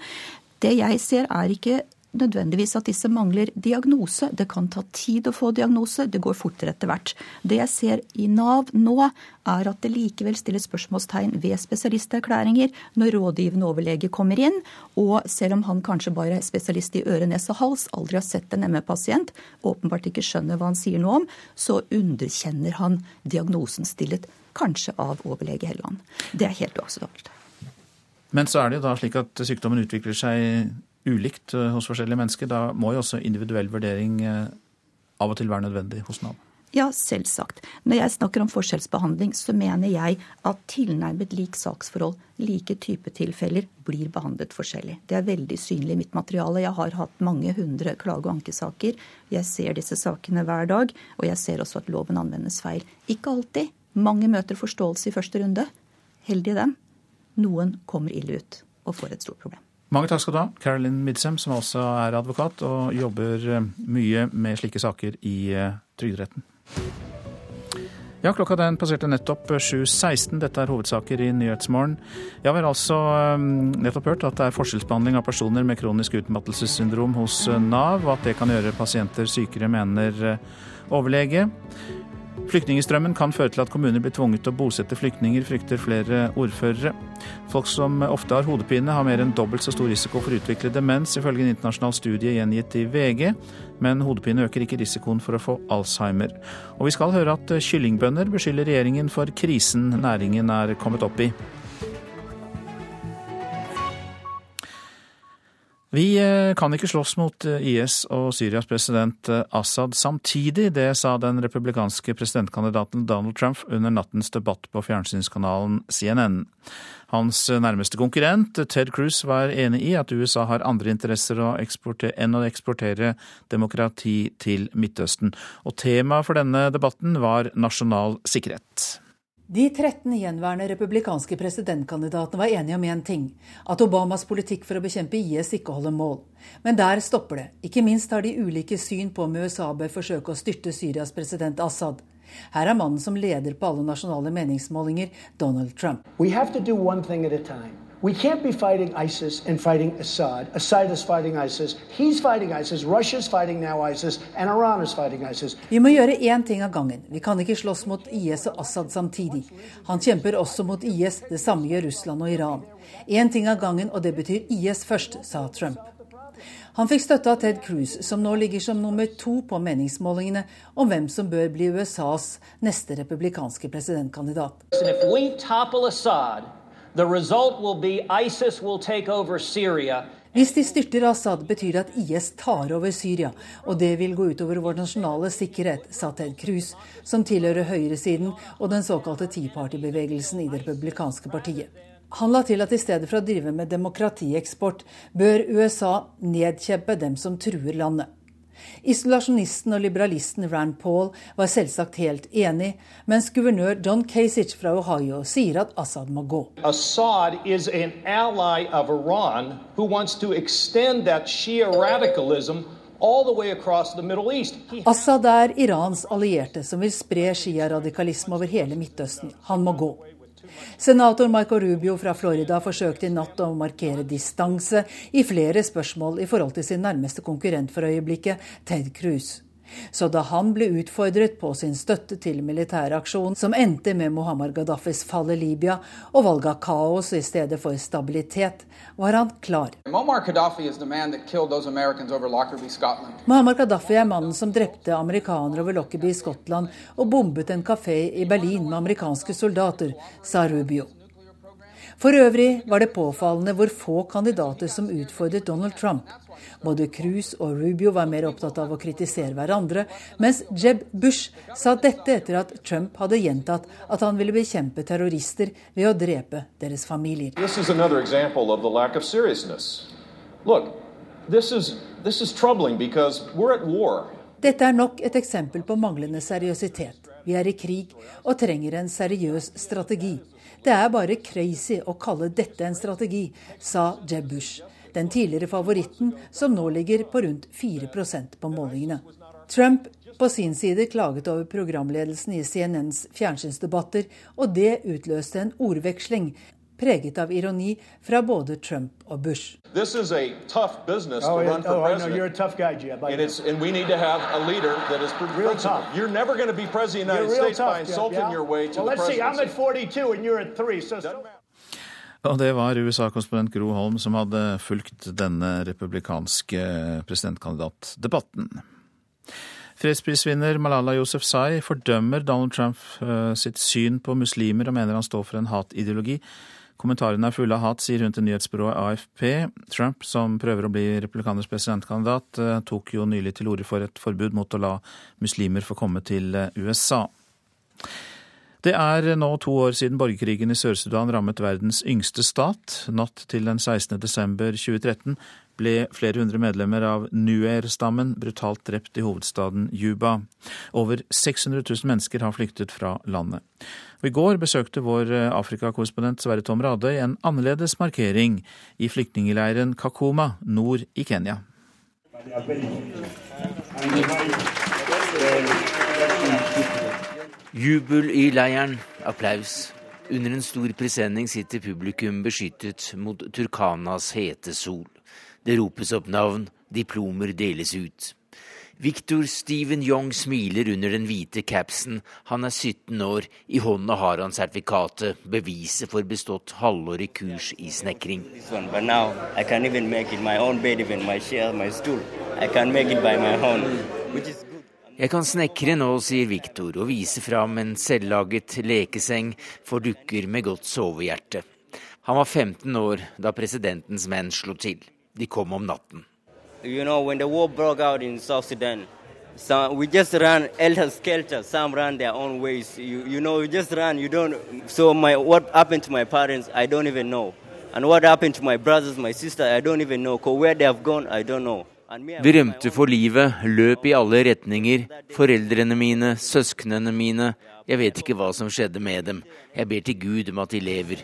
Speaker 31: Det jeg ser er ikke nødvendigvis at disse mangler diagnose. Det kan ta tid å få diagnose, det går fortere etter hvert. Det jeg ser i Nav nå, er at det likevel stilles spørsmålstegn ved spesialisterklæringer når rådgivende overlege kommer inn, og selv om han kanskje bare er spesialist i øre, nese og hals, aldri har sett en ME-pasient, åpenbart ikke skjønner hva han sier noe om, så underkjenner han diagnosen stillet kanskje av overlege Helland. Det er helt uakseptabelt.
Speaker 1: Men så er det jo da slik at sykdommen utvikler seg ulikt eh, hos forskjellige mennesker. Da må jo også individuell vurdering eh, av og til være nødvendig hos Nav.
Speaker 31: Ja, selvsagt. Når jeg snakker om forskjellsbehandling, så mener jeg at tilnærmet lik saksforhold, like type tilfeller, blir behandlet forskjellig. Det er veldig synlig i mitt materiale. Jeg har hatt mange hundre klage- og ankesaker. Jeg ser disse sakene hver dag, og jeg ser også at loven anvendes feil. Ikke alltid. Mange møter forståelse i første runde. Heldige dem. Noen kommer ille ut og får et stort problem.
Speaker 1: Mange takk skal du ha, Carolyn Midsem, som også er advokat og jobber eh, mye med slike saker i eh, Trygderetten. Ja, klokka den passerte nettopp 7.16. Dette er hovedsaker i Nyhetsmorgen. Vi har altså eh, nettopp hørt at det er forskjellsbehandling av personer med kronisk utmattelsessyndrom hos Nav, og at det kan gjøre pasienter sykere, mener overlege. Flyktningstrømmen kan føre til at kommuner blir tvunget til å bosette flyktninger, frykter flere ordførere. Folk som ofte har hodepine, har mer enn dobbelt så stor risiko for å utvikle demens, ifølge en internasjonal studie gjengitt i VG. Men hodepine øker ikke risikoen for å få Alzheimer. Og vi skal høre at kyllingbønder beskylder regjeringen for krisen næringen er kommet opp i. Vi eh, kan ikke slåss mot eh, IS og Syrias president eh, Assad samtidig. Det sa den republikanske presidentkandidaten Donald Trump under nattens debatt på fjernsynskanalen CNN. Hans nærmeste konkurrent, Ted Cruz, var enig i at USA har andre interesser å enn å eksportere demokrati til Midtøsten. Og temaet for denne debatten var nasjonal sikkerhet.
Speaker 2: De 13 gjenværende republikanske presidentkandidatene var enige om én ting. At Obamas politikk for å bekjempe IS ikke holder mål. Men der stopper det. Ikke minst har de ulike syn på om USA bør forsøke å styrte Syrias president Assad. Her er mannen som leder på alle nasjonale meningsmålinger, Donald Trump.
Speaker 32: We have to do one thing at. We can't be fighting ISIS and fighting Assad. Assad is fighting ISIS. He's fighting ISIS. Russia's fighting now ISIS. And Iran is fighting ISIS.
Speaker 2: Vi må gjøre én ting av gangen. Vi kan ikke slåss mot IS og Assad samtidig. Han kjemper også mot IS. Det samme gjør Russland og Iran. Én ting av gangen, og det betyr IS først, sa Trump. Han fikk støtte av Ted Cruz, som nå ligger som nummer to på meningsmålingene om hvem som bør bli USAs neste republikanske presidentkandidat. Hvis de styrter Assad, betyr det at IS tar over Syria, og det vil gå utover vår nasjonale sikkerhet, sa Ted Cruz, som tilhører høyresiden og den såkalte Tea Party-bevegelsen i det republikanske partiet. Han la til at i stedet for å drive med demokratieksport, bør USA nedkjempe dem som truer landet. Isolasjonisten og liberalisten Rand Paul var selvsagt helt enig, mens guvernør John Kasich fra Ohio sier at Assad må gå. Assad is an ally of Iran who wants to extend that Shia radicalism Assad er Irans allierte som vil spre Shia-radikalisme over hele Midtøsten. Han må gå. Senator Marco Rubio fra Florida forsøkte i natt å markere distanse i flere spørsmål i forhold til sin nærmeste konkurrent for øyeblikket, Ted Cruz. Så da han ble utfordret på sin støtte til militæraksjonen som endte med Muhammad Gaddafis fall i Libya og valg av kaos i stedet for stabilitet, var han klar. Muhammad Gaddafi er mannen som drepte amerikanere over Lockerbie i Skottland og bombet en kafé i Berlin med amerikanske soldater, sa Rubio. For øvrig var det påfallende hvor få kandidater som utfordret Donald Trump. Både Cruz og Rubio var mer opptatt av å kritisere hverandre, mens Jeb Bush sa dette etter at Trump hadde gjentatt at han ville bekjempe terrorister ved å drepe deres familier. Dette er nok et eksempel på manglende seriøsitet. Vi er i krig og trenger en seriøs strategi. Det er bare crazy å kalle dette en strategi, sa Jeb Bush, den tidligere favoritten som nå ligger på rundt 4% på målingene. Trump på sin side klaget over programledelsen i CNNs fjernsynsdebatter, og det utløste en ordveksling preget av ironi fra både Trump og Bush. This is a tough business to run for president. I know. You're a tough guy, Jeb. And, it's, and we need to have a leader that is real tough. You're never going to be president of the United States tough, by insulting yeah? your way to well, the presidency. Well, let's see. I'm at 42 and you're at 3, so...
Speaker 1: Og det var USA-konsponent Gro Holm som hadde fulgt denne republikanske presidentkandidatdebatten. Fredsprisvinner Malala Yousefzai fordømmer Donald Trump uh, sitt syn på muslimer og mener han står for en hatideologi. Kommentarene er fulle av hat, sier hun til nyhetsbyrået AFP. Trump, som prøver å bli republikaners presidentkandidat, eh, tok jo nylig til orde for et forbud mot å la muslimer få komme til eh, USA. Det er nå to år siden borgerkrigen i Sør-Sudan rammet verdens yngste stat. Natt til den 16. desember 2013 ble flere hundre medlemmer av Nuer-stammen brutalt drept i hovedstaden Juba. Over 600 000 mennesker har flyktet fra landet. I går besøkte vår eh, Afrikakorrespondent Sverre Tom Radøy en annerledes markering i flyktningleiren Kakuma nord i Kenya.
Speaker 33: Jubel i leiren, applaus. Under en stor presenning sitter publikum beskyttet mot Turkanas hete sol. Det ropes opp navn, diplomer deles ut. Victor Steven Young smiler under den hvite capsen. Han er 17 år. I hånda har han sertifikatet, beviset for bestått halvårig kurs i snekring. Jeg kan snekre nå, sier Victor og viser fram en selvlaget lekeseng for dukker med godt sovehjerte. Han var 15 år da presidentens menn slo til. De kom om natten. You know, when the war broke out in South Sudan, so we just ran elder skelter. Some ran their own ways. You, you know, you just ran. You don't. So my what happened to my parents, I don't even know. And what happened to my brothers, my sister, I don't even know. Cause where they have gone, I don't know. Vi rømte for livet, løp i alle retninger. Foreldrene mine, søsknene mine. Jeg vet ikke hva som skjedde med dem. Jeg ber til Gud om at de lever.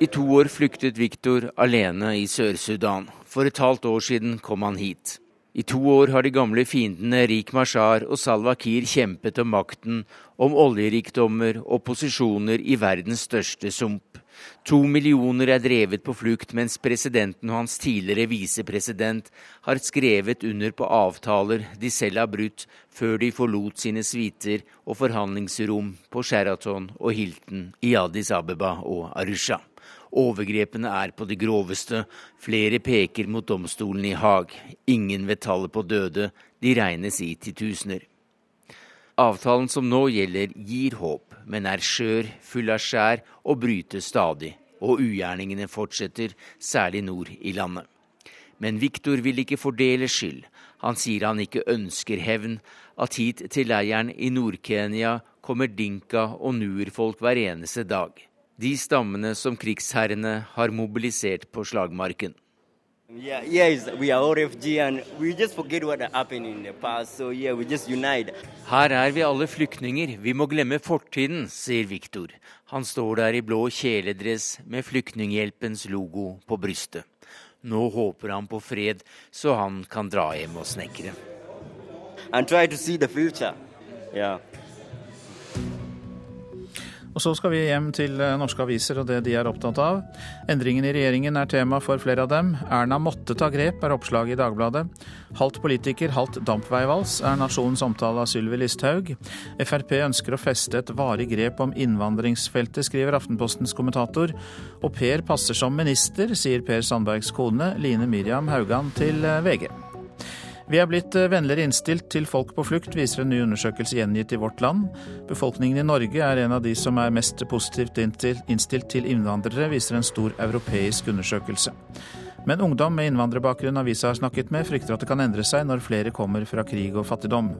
Speaker 33: I to år flyktet Viktor alene i Sør-Sudan. For et halvt år siden kom han hit. I to år har de gamle fiendene Rik Mashar og Salwa Kiir kjempet om makten, om oljerikdommer og posisjoner i verdens største sump. To millioner er drevet på flukt, mens presidenten og hans tidligere visepresident har skrevet under på avtaler de selv har brutt, før de forlot sine suiter og forhandlingsrom på Sheraton og Hilton i Addis Abeba og Arusha. Overgrepene er på det groveste. Flere peker mot domstolen i Haag. Ingen vet tallet på døde. De regnes i titusener. Avtalen som nå gjelder, gir håp, men er skjør, full av skjær og bryter stadig. Og ugjerningene fortsetter, særlig nord i landet. Men Viktor vil ikke fordele skyld. Han sier han ikke ønsker hevn, at hit til leiren i Nord-Kenya kommer dinka og nuer-folk hver eneste dag. De stammene som krigsherrene har mobilisert på slagmarken.
Speaker 34: Yeah, yes, past. So yeah.
Speaker 33: Her er vi alle flyktninger, vi må glemme fortiden, sier Viktor. Han står der i blå kjeledress med Flyktninghjelpens logo på brystet. Nå håper han på fred, så han kan dra hjem og snekre.
Speaker 34: And try to see the future. Yeah.
Speaker 1: Og så skal vi hjem til eh, norske aviser og det de er opptatt av. Endringen i regjeringen er tema for flere av dem. Erna måtte ta grep, er oppslaget i Dagbladet. Halvt politiker, halvt dampveivals er nasjonens omtale av Sylvi Listhaug. Frp ønsker å feste et varig grep om innvandringsfeltet, skriver Aftenpostens kommentator. Og Per passer som minister, sier Per Sandbergs kone Line Miriam Haugan til eh, VG. Vi er blitt eh, vennligere innstilt til folk på flukt, viser en ny undersøkelse gjengitt i Vårt Land. Befolkningen i Norge er en av de som er mest positivt innstilt til innvandrere, viser en stor europeisk undersøkelse. Men ungdom med innvandrerbakgrunn avisa har snakket med, frykter at det kan endre seg når flere kommer fra krig og fattigdom.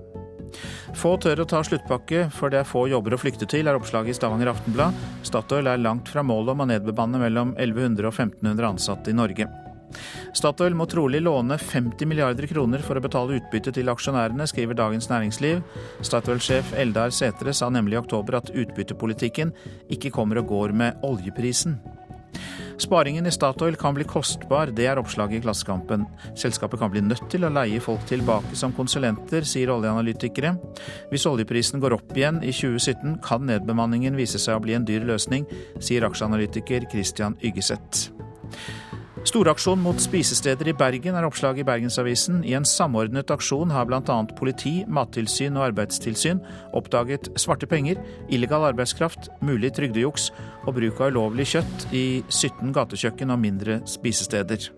Speaker 1: Få tør å ta sluttpakke, for det er få jobber å flykte til, er oppslaget i Stavanger Aftenblad. Statoil er langt fra målet om å nedbemanne mellom 1100 og 1500 ansatte i Norge. Statoil må trolig låne 50 milliarder kroner for å betale utbytte til aksjonærene, skriver Dagens Næringsliv. Statoil-sjef Eldar Sætre sa nemlig i oktober at utbyttepolitikken ikke kommer og går med oljeprisen. Sparingen i Statoil kan bli kostbar, det er oppslaget i Klassekampen. Selskapet kan bli nødt til å leie folk tilbake som konsulenter, sier oljeanalytikere. Hvis oljeprisen går opp igjen i 2017, kan nedbemanningen vise seg å bli en dyr løsning, sier aksjeanalytiker Christian Yggeseth. Storaksjon mot spisesteder i Bergen er oppslaget i Bergensavisen. I en samordnet aksjon har bl.a. politi, mattilsyn og arbeidstilsyn oppdaget svarte penger, illegal arbeidskraft, mulig trygdejuks og bruk av ulovlig kjøtt i 17 gatekjøkken og mindre spisesteder.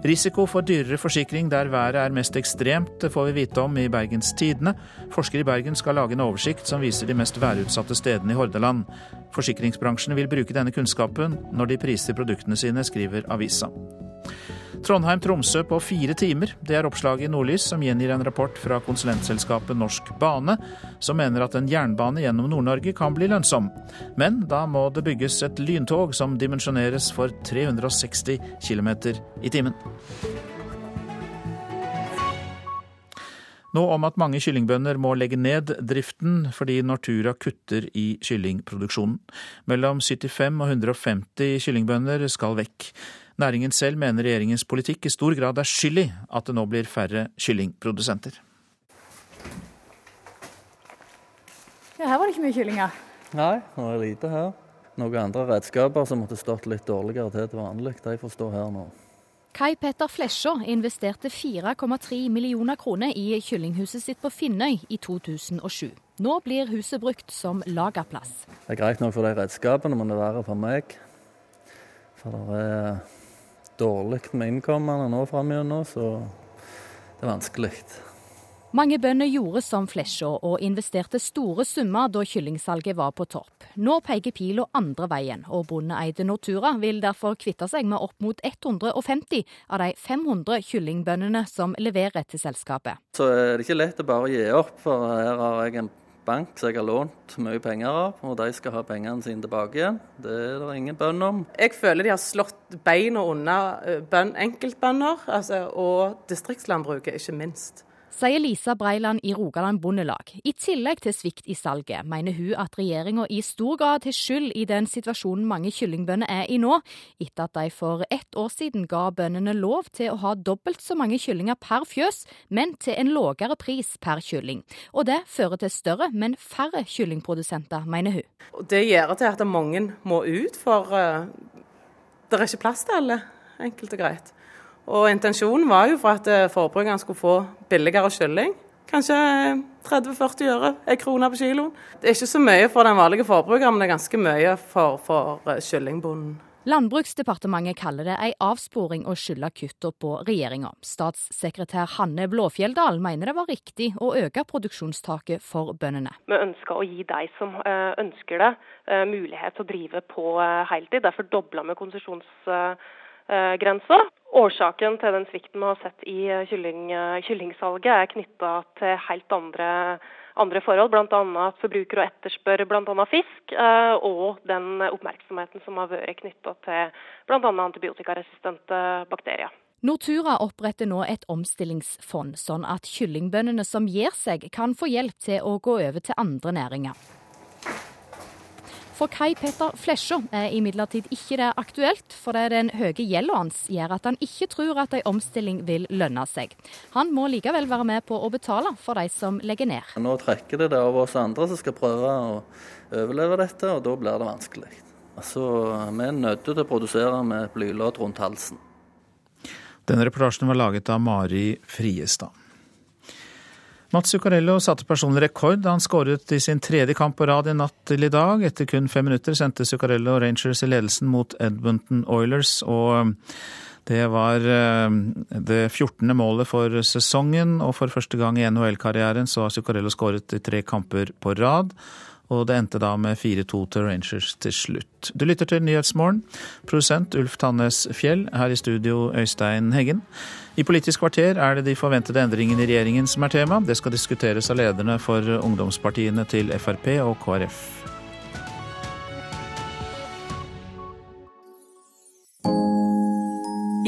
Speaker 1: Risiko for dyrere forsikring der været er mest ekstremt, får vi vite om i Bergens Tidende. Forskere i Bergen skal lage en oversikt som viser de mest værutsatte stedene i Hordaland. Forsikringsbransjen vil bruke denne kunnskapen når de priser produktene sine, skriver avisa. Trondheim-Tromsø på fire timer. Det er oppslaget i Nordlys, som gjengir en rapport fra konsulentselskapet Norsk Bane, som mener at en jernbane gjennom Nord-Norge kan bli lønnsom. Men da må det bygges et lyntog som dimensjoneres for 360 km i timen. Nå om at mange kyllingbønder må legge ned driften fordi Nortura kutter i kyllingproduksjonen. Mellom 75 og 150 kyllingbønder skal vekk. Næringen selv mener regjeringens politikk i stor grad er skyld i at det nå blir færre kyllingprodusenter.
Speaker 35: Ja, her var det ikke mye kyllinger.
Speaker 36: Nei, er det lite her. Noen andre redskaper som måtte stått litt dårligere til til vanlig, de får stå her nå.
Speaker 37: Kai Petter Flesjå investerte 4,3 millioner kroner i kyllinghuset sitt på Finnøy i 2007. Nå blir huset brukt som lagerplass.
Speaker 36: Det er greit nok for de redskapene, men det er verre for meg. For det er dårlig med innkommende nå framover, så det er vanskelig.
Speaker 37: Mange bønder gjorde som Flesjå og investerte store summer da kyllingsalget var på topp. Nå peker pila andre veien, og bondeeide Nortura vil derfor kvitte seg med opp mot 150 av de 500 kyllingbøndene som leverer til selskapet.
Speaker 36: Så er det ikke lett å bare gi opp, for her har jeg en bank som jeg har lånt mye penger av, og de skal ha pengene sine tilbake igjen. Det er det ingen bønn om.
Speaker 20: Jeg føler de har slått beina under enkeltbønder, altså, og distriktslandbruket ikke minst.
Speaker 37: Sier Lisa Breiland i Rogaland Bondelag. I tillegg til svikt i salget, mener hun at regjeringa i stor grad har skyld i den situasjonen mange kyllingbønder er i nå, etter at de for ett år siden ga bøndene lov til å ha dobbelt så mange kyllinger per fjøs, men til en lavere pris per kylling. Og det fører til større, men færre kyllingprodusenter, mener hun.
Speaker 38: Det gjør til at mange må ut, for uh, det er ikke plass til alle, enkelt og greit. Og intensjonen var jo for at forbrukeren forbrukerne skulle få billigere kylling. Kanskje 30-40 øre, en krone på kiloen. Det er ikke så mye for den vanlige forbrukeren, men det er ganske mye for, for eh, kyllingbonden.
Speaker 37: Landbruksdepartementet kaller det ei avsporing å skylde kutta på regjeringa. Statssekretær Hanne Blåfjelldal mener det var riktig å øke produksjonstaket for bøndene.
Speaker 39: Vi ønsker å gi de som eh, ønsker det, mulighet til å drive på heltid. Derfor dobla vi konsesjons grensa. Årsaken til den svikten vi har sett i eh, kylling, eh, kyllingsalget er knytta til helt andre, andre forhold, bl.a. at forbrukere etterspør bl.a. fisk, eh, og den oppmerksomheten som har vært knytta til bl.a. antibiotikaresistente bakterier.
Speaker 37: Nortura oppretter nå et omstillingsfond, sånn at kyllingbøndene som gir seg, kan få hjelp til å gå over til andre næringer. For Kai Petter Flesja er imidlertid ikke det aktuelt, for det er den høye gjelda hans gjør at han ikke tror at en omstilling vil lønne seg. Han må likevel være med på å betale for de som legger ned.
Speaker 36: Nå trekker det det av oss andre som skal prøve å overleve dette, og da blir det vanskelig. Altså, Vi er nødt til å produsere med blylodd rundt halsen.
Speaker 1: Denne reportasjen var laget av Mari Friestad. Mats Zuccarello satte personlig rekord da han skåret i sin tredje kamp på rad i natt til i dag. Etter kun fem minutter sendte Zuccarello Rangers i ledelsen mot Edmonton Oilers. og det var eh, det 14. målet for sesongen, og for første gang i NHL-karrieren så har Zuccarello skåret i tre kamper på rad og det endte da med 4-2 til Rangers til slutt. Du lytter til Nyhetsmorgen. Produsent Ulf Tannes Fjell, her i studio Øystein Heggen. I Politisk kvarter er det de forventede endringene i regjeringen som er tema. Det skal diskuteres av lederne for ungdomspartiene til Frp og KrF.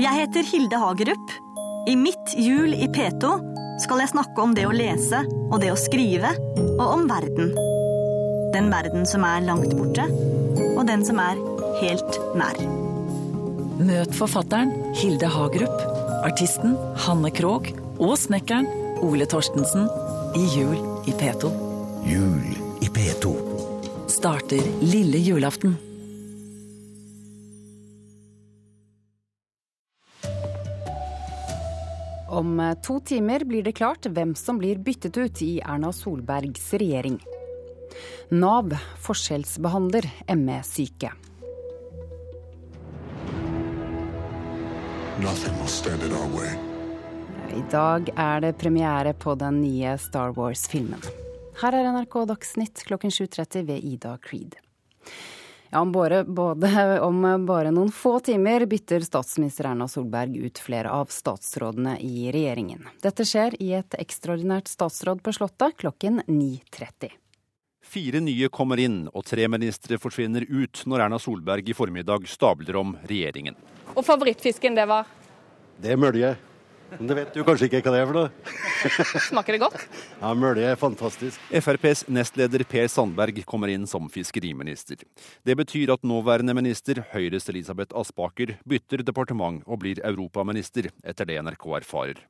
Speaker 40: Jeg heter Hilde Hagerup. I mitt jul i P2 skal jeg snakke om det å lese og det å skrive, og om verden. Den verden som er langt borte, og den som er helt nær.
Speaker 20: Møt forfatteren Hilde Hagerup, artisten Hanne Krogh og snekkeren Ole Torstensen i Jul i P2.
Speaker 41: Jul i P2.
Speaker 20: Starter lille julaften.
Speaker 21: Om to timer blir det klart hvem som blir byttet ut i Erna Solbergs regjering. Nav forskjellsbehandler ME-syke. I dag er det premiere på den nye Star Wars-filmen. Her er NRK Dagsnytt klokken 7.30 ved Ida Creed. Ja, om, bare, både, om bare noen få timer bytter statsminister Erna Solberg ut flere av statsrådene i regjeringen. Dette skjer i et ekstraordinært statsråd på Slottet klokken 9.30.
Speaker 3: Fire nye kommer inn, og tre ministre forsvinner ut når Erna Solberg i formiddag stabler om regjeringen.
Speaker 42: Og favorittfisken, det var?
Speaker 27: Det er mølje. Men det vet du kanskje ikke hva det er for noe? <laughs>
Speaker 42: Smaker det godt?
Speaker 27: Ja, Mølje er fantastisk.
Speaker 3: FrPs nestleder Per Sandberg kommer inn som fiskeriminister. Det betyr at nåværende minister, Høyres Elisabeth Aspaker, bytter departement og blir europaminister, etter det NRK erfarer.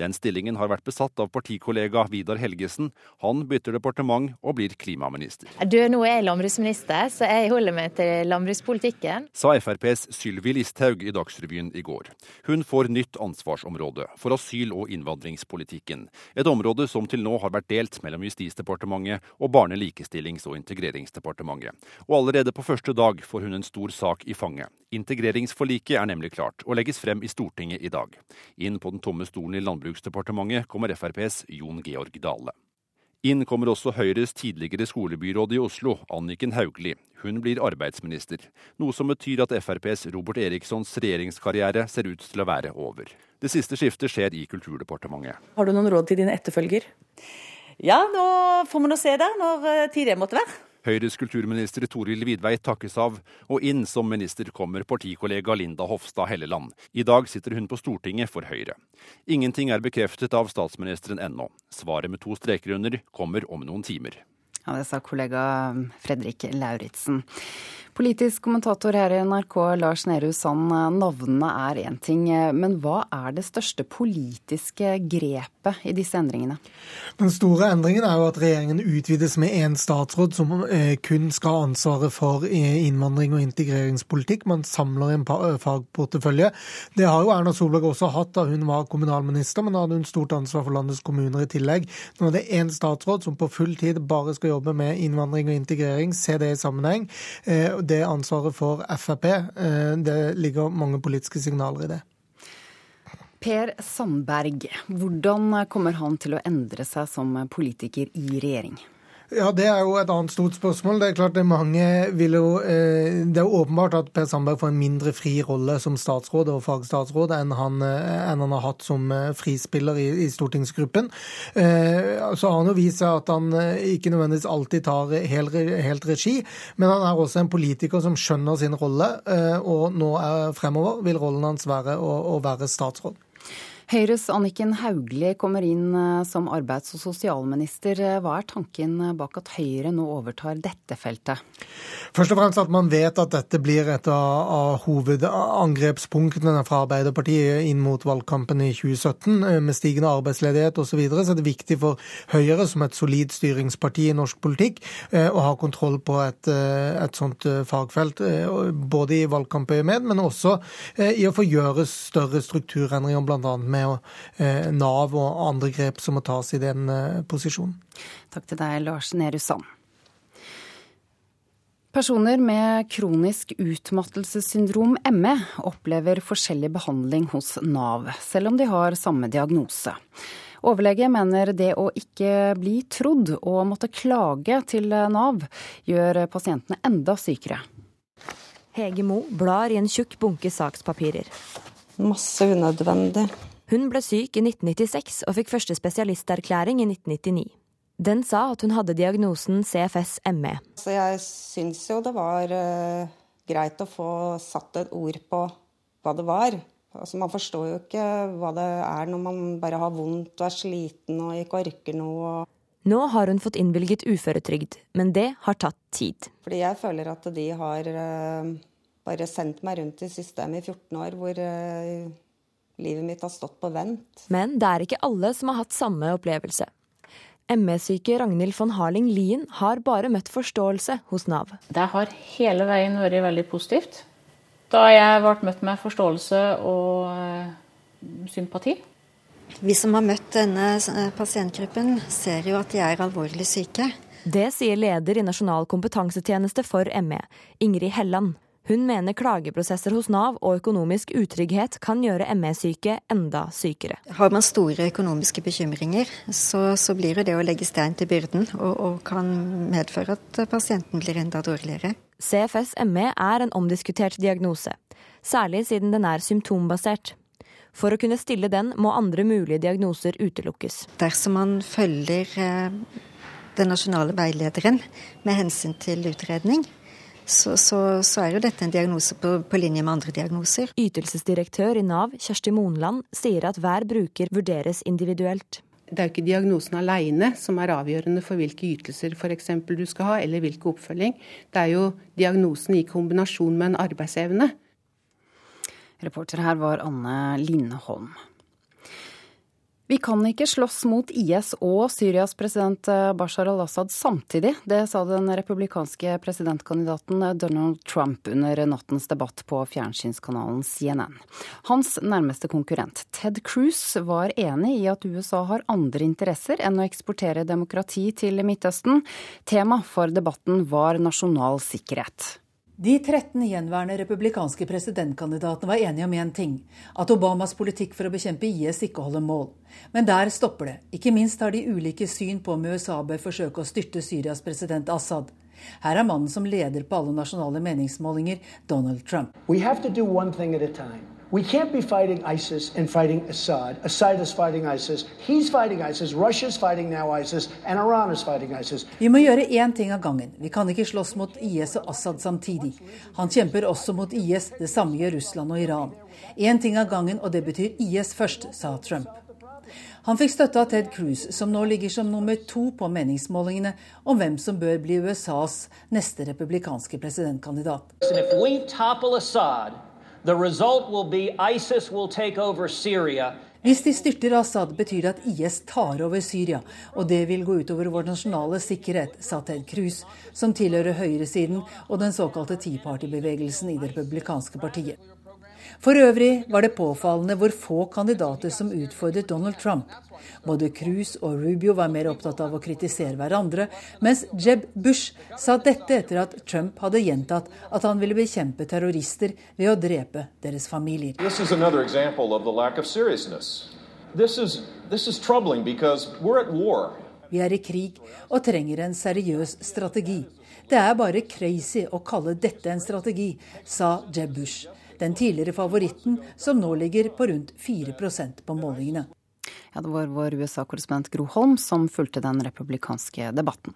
Speaker 3: Den stillingen har vært besatt av partikollega Vidar Helgesen. Han bytter departement og blir klimaminister.
Speaker 28: Du, nå er jeg landbruksminister, så jeg holder meg til landbrukspolitikken.
Speaker 3: Sa FrPs Sylvi Listhaug i Dagsrevyen i går. Hun får nytt ansvarsområde for asyl- og innvandringspolitikken. Et område som til nå har vært delt mellom Justisdepartementet og Barne-, likestillings- og integreringsdepartementet. Og allerede på første dag får hun en stor sak i fanget. Integreringsforliket er nemlig klart og legges frem i Stortinget i dag. Inn på den tomme stolen i Landbruksdepartementet kommer FrPs Jon Georg Dale. Inn kommer også Høyres tidligere skolebyråd i Oslo, Anniken Hauglie. Hun blir arbeidsminister, noe som betyr at FrPs Robert Erikssons regjeringskarriere ser ut til å være over. Det siste skiftet skjer i Kulturdepartementet.
Speaker 43: Har du noen råd til dine etterfølger? Ja, nå får vi nå se der, når eh, tid det måtte være.
Speaker 3: Høyres kulturminister Toril Vidvei takkes av, og inn som minister kommer partikollega Linda Hofstad Helleland. I dag sitter hun på Stortinget for Høyre. Ingenting er bekreftet av statsministeren ennå. Svaret med to streker under kommer om noen timer.
Speaker 21: Ja, Det sa kollega Fredrik Lauritzen. Politisk kommentator her i NRK, Lars Nehru Sand. Navnene er én ting, men hva er det største politiske grepet i disse endringene?
Speaker 29: Den store endringen er jo at regjeringen utvides med én statsråd som eh, kun skal ha ansvaret for innvandring og integreringspolitikk. Man samler en fagportefølje. Det har jo Erna Solberg også hatt da hun var kommunalminister, men da hadde hun stort ansvar for landets kommuner i tillegg. Nå er det én statsråd som på full tid bare skal jobbe med innvandring og integrering, se det i sammenheng det ansvaret for Frp. Eh, det ligger mange politiske signaler i det.
Speaker 21: Per Sandberg, hvordan kommer han til å endre seg som politiker i regjering?
Speaker 29: Ja, Det er jo et annet stort spørsmål. Det er klart det mange vil jo, eh, det er åpenbart at Per Sandberg får en mindre fri rolle som statsråd og fagstatsråd enn han, eh, enn han har hatt som eh, frispiller i, i stortingsgruppen. Så har han jo vist seg at han ikke nødvendigvis alltid tar helt, helt regi, men han er også en politiker som skjønner sin rolle, og nå er, fremover vil rollen hans være å, å være statsråd.
Speaker 21: Høyres Anniken Hauglie kommer inn eh, som arbeids- og sosialminister. Hva er tanken bak at Høyre nå overtar dette feltet?
Speaker 29: Først og fremst at man vet at dette blir et av hovedangrepspunktene fra Arbeiderpartiet inn mot valgkampen i 2017, eh, med stigende arbeidsledighet osv. Så, videre. så det er viktig for Høyre som et solid styringsparti i norsk politikk eh, å ha kontroll på et, et sånt fagfelt, både i valgkamper med, men også i å få gjøre større strukturendringer, bl.a. med med eh, Nav og andre grep som må tas i den eh, posisjonen.
Speaker 21: Takk til deg, Lars Nehru Sand. Personer med kronisk utmattelsessyndrom, ME, opplever forskjellig behandling hos Nav, selv om de har samme diagnose. Overlege mener det å ikke bli trodd og måtte klage til Nav, gjør pasientene enda sykere.
Speaker 22: Hege Mo blar i en tjukk bunke sakspapirer.
Speaker 24: Masse unødvendig.
Speaker 22: Hun ble syk i 1996 og fikk første spesialisterklæring i 1999. Den sa at hun hadde diagnosen CFS-ME.
Speaker 24: Så jeg syns jo det var uh, greit å få satt et ord på hva det var. Altså, man forstår jo ikke hva det er når man bare har vondt og er sliten og ikke orker noe.
Speaker 22: Nå har hun fått innvilget uføretrygd, men det har tatt tid.
Speaker 24: Fordi jeg føler at de har uh, bare sendt meg rundt i systemet i 14 år hvor uh, Livet mitt har stått på vent.
Speaker 22: Men det er ikke alle som har hatt samme opplevelse. ME-syke Ragnhild von Harling Lien har bare møtt forståelse hos Nav.
Speaker 44: Det har hele veien vært veldig positivt. Da jeg ble møtt med forståelse og eh, sympati.
Speaker 24: Vi som har møtt denne eh, pasientgruppen, ser jo at de er alvorlig syke.
Speaker 22: Det sier leder i Nasjonal kompetansetjeneste for ME, Ingrid Helland. Hun mener klageprosesser hos Nav og økonomisk utrygghet kan gjøre ME-syke enda sykere.
Speaker 24: Har man store økonomiske bekymringer, så, så blir det å legge stein til byrden, og, og, kan medføre at pasienten blir enda dårligere.
Speaker 22: CFS-ME er en omdiskutert diagnose, særlig siden den er symptombasert. For å kunne stille den må andre mulige diagnoser utelukkes.
Speaker 24: Dersom man følger eh, den nasjonale veilederen med hensyn til utredning, så, så, så, er jo dette en diagnose på, på, linje med andre diagnoser.
Speaker 22: Ytelsesdirektør i Nav, Kjersti Monland, sier at hver bruker vurderes individuelt.
Speaker 25: Det er jo ikke diagnosen alene som er avgjørende for hvilke ytelser for du skal ha, eller hvilken oppfølging. Det er jo diagnosen i kombinasjon med en arbeidsevne.
Speaker 21: Reporter her var Anne Lindholm. Vi kan ikke slåss mot IS og Syrias president eh, Bashar al-Assad samtidig. Det sa den republikanske presidentkandidaten Donald Trump under nattens debatt på fjernsynskanalen CNN. Hans nærmeste konkurrent Ted Cruz var enig i at USA har andre interesser enn å eksportere demokrati til Midtøsten. Tema for debatten var nasjonal sikkerhet.
Speaker 2: De 13 gjenværende republikanske presidentkandidatene var enige om én ting at Obamas politikk for å bekjempe IS ikke holder mål. Men der stopper det. Ikke minst har de ulike syn på om USA bør forsøke å styrte Syrias president Assad. Her er mannen som leder på alle nasjonale meningsmålinger, Donald Trump.
Speaker 32: We have to do one thing. We can't be fighting ISIS and fighting Assad. Assad is fighting ISIS. He's fighting ISIS. Russia's fighting now ISIS. And Iran is fighting ISIS.
Speaker 2: Vi må gjøre én ting av gangen. Vi kan ikke slåss mot IS og Assad samtidig. Han kjemper også mot IS. Det samme gjør Russland og Iran. Én ting av gangen, og det betyr IS først, sa Trump. Han fikk støtte av Ted Cruz, som nå ligger som nummer to på meningsmålingene om hvem som bør bli USAs neste republikanske presidentkandidat. Hvis de styrter Assad, betyr det at IS tar over Syria. Og det vil gå utover vår nasjonale sikkerhet, sa Ted Cruz, som tilhører høyresiden og den såkalte Tea Party-bevegelsen i det republikanske partiet. For øvrig var det påfallende hvor få kandidater som utfordret Donald Trump. Både Cruz og Rubio var mer opptatt av å kritisere hverandre, mens Jeb Bush sa dette etter at Trump hadde gjentatt at han ville bekjempe terrorister ved å drepe deres familier.
Speaker 45: This is this is troubling because we're at war.
Speaker 2: Vi er i krig og trenger en seriøs strategi. Det er bare crazy å kalle dette en strategi, sa Jeb Bush den tidligere favoritten, som nå ligger på rundt 4% på målingene.
Speaker 21: Ja, det var vår USA-korrespondent Gro Holm som fulgte den republikanske debatten.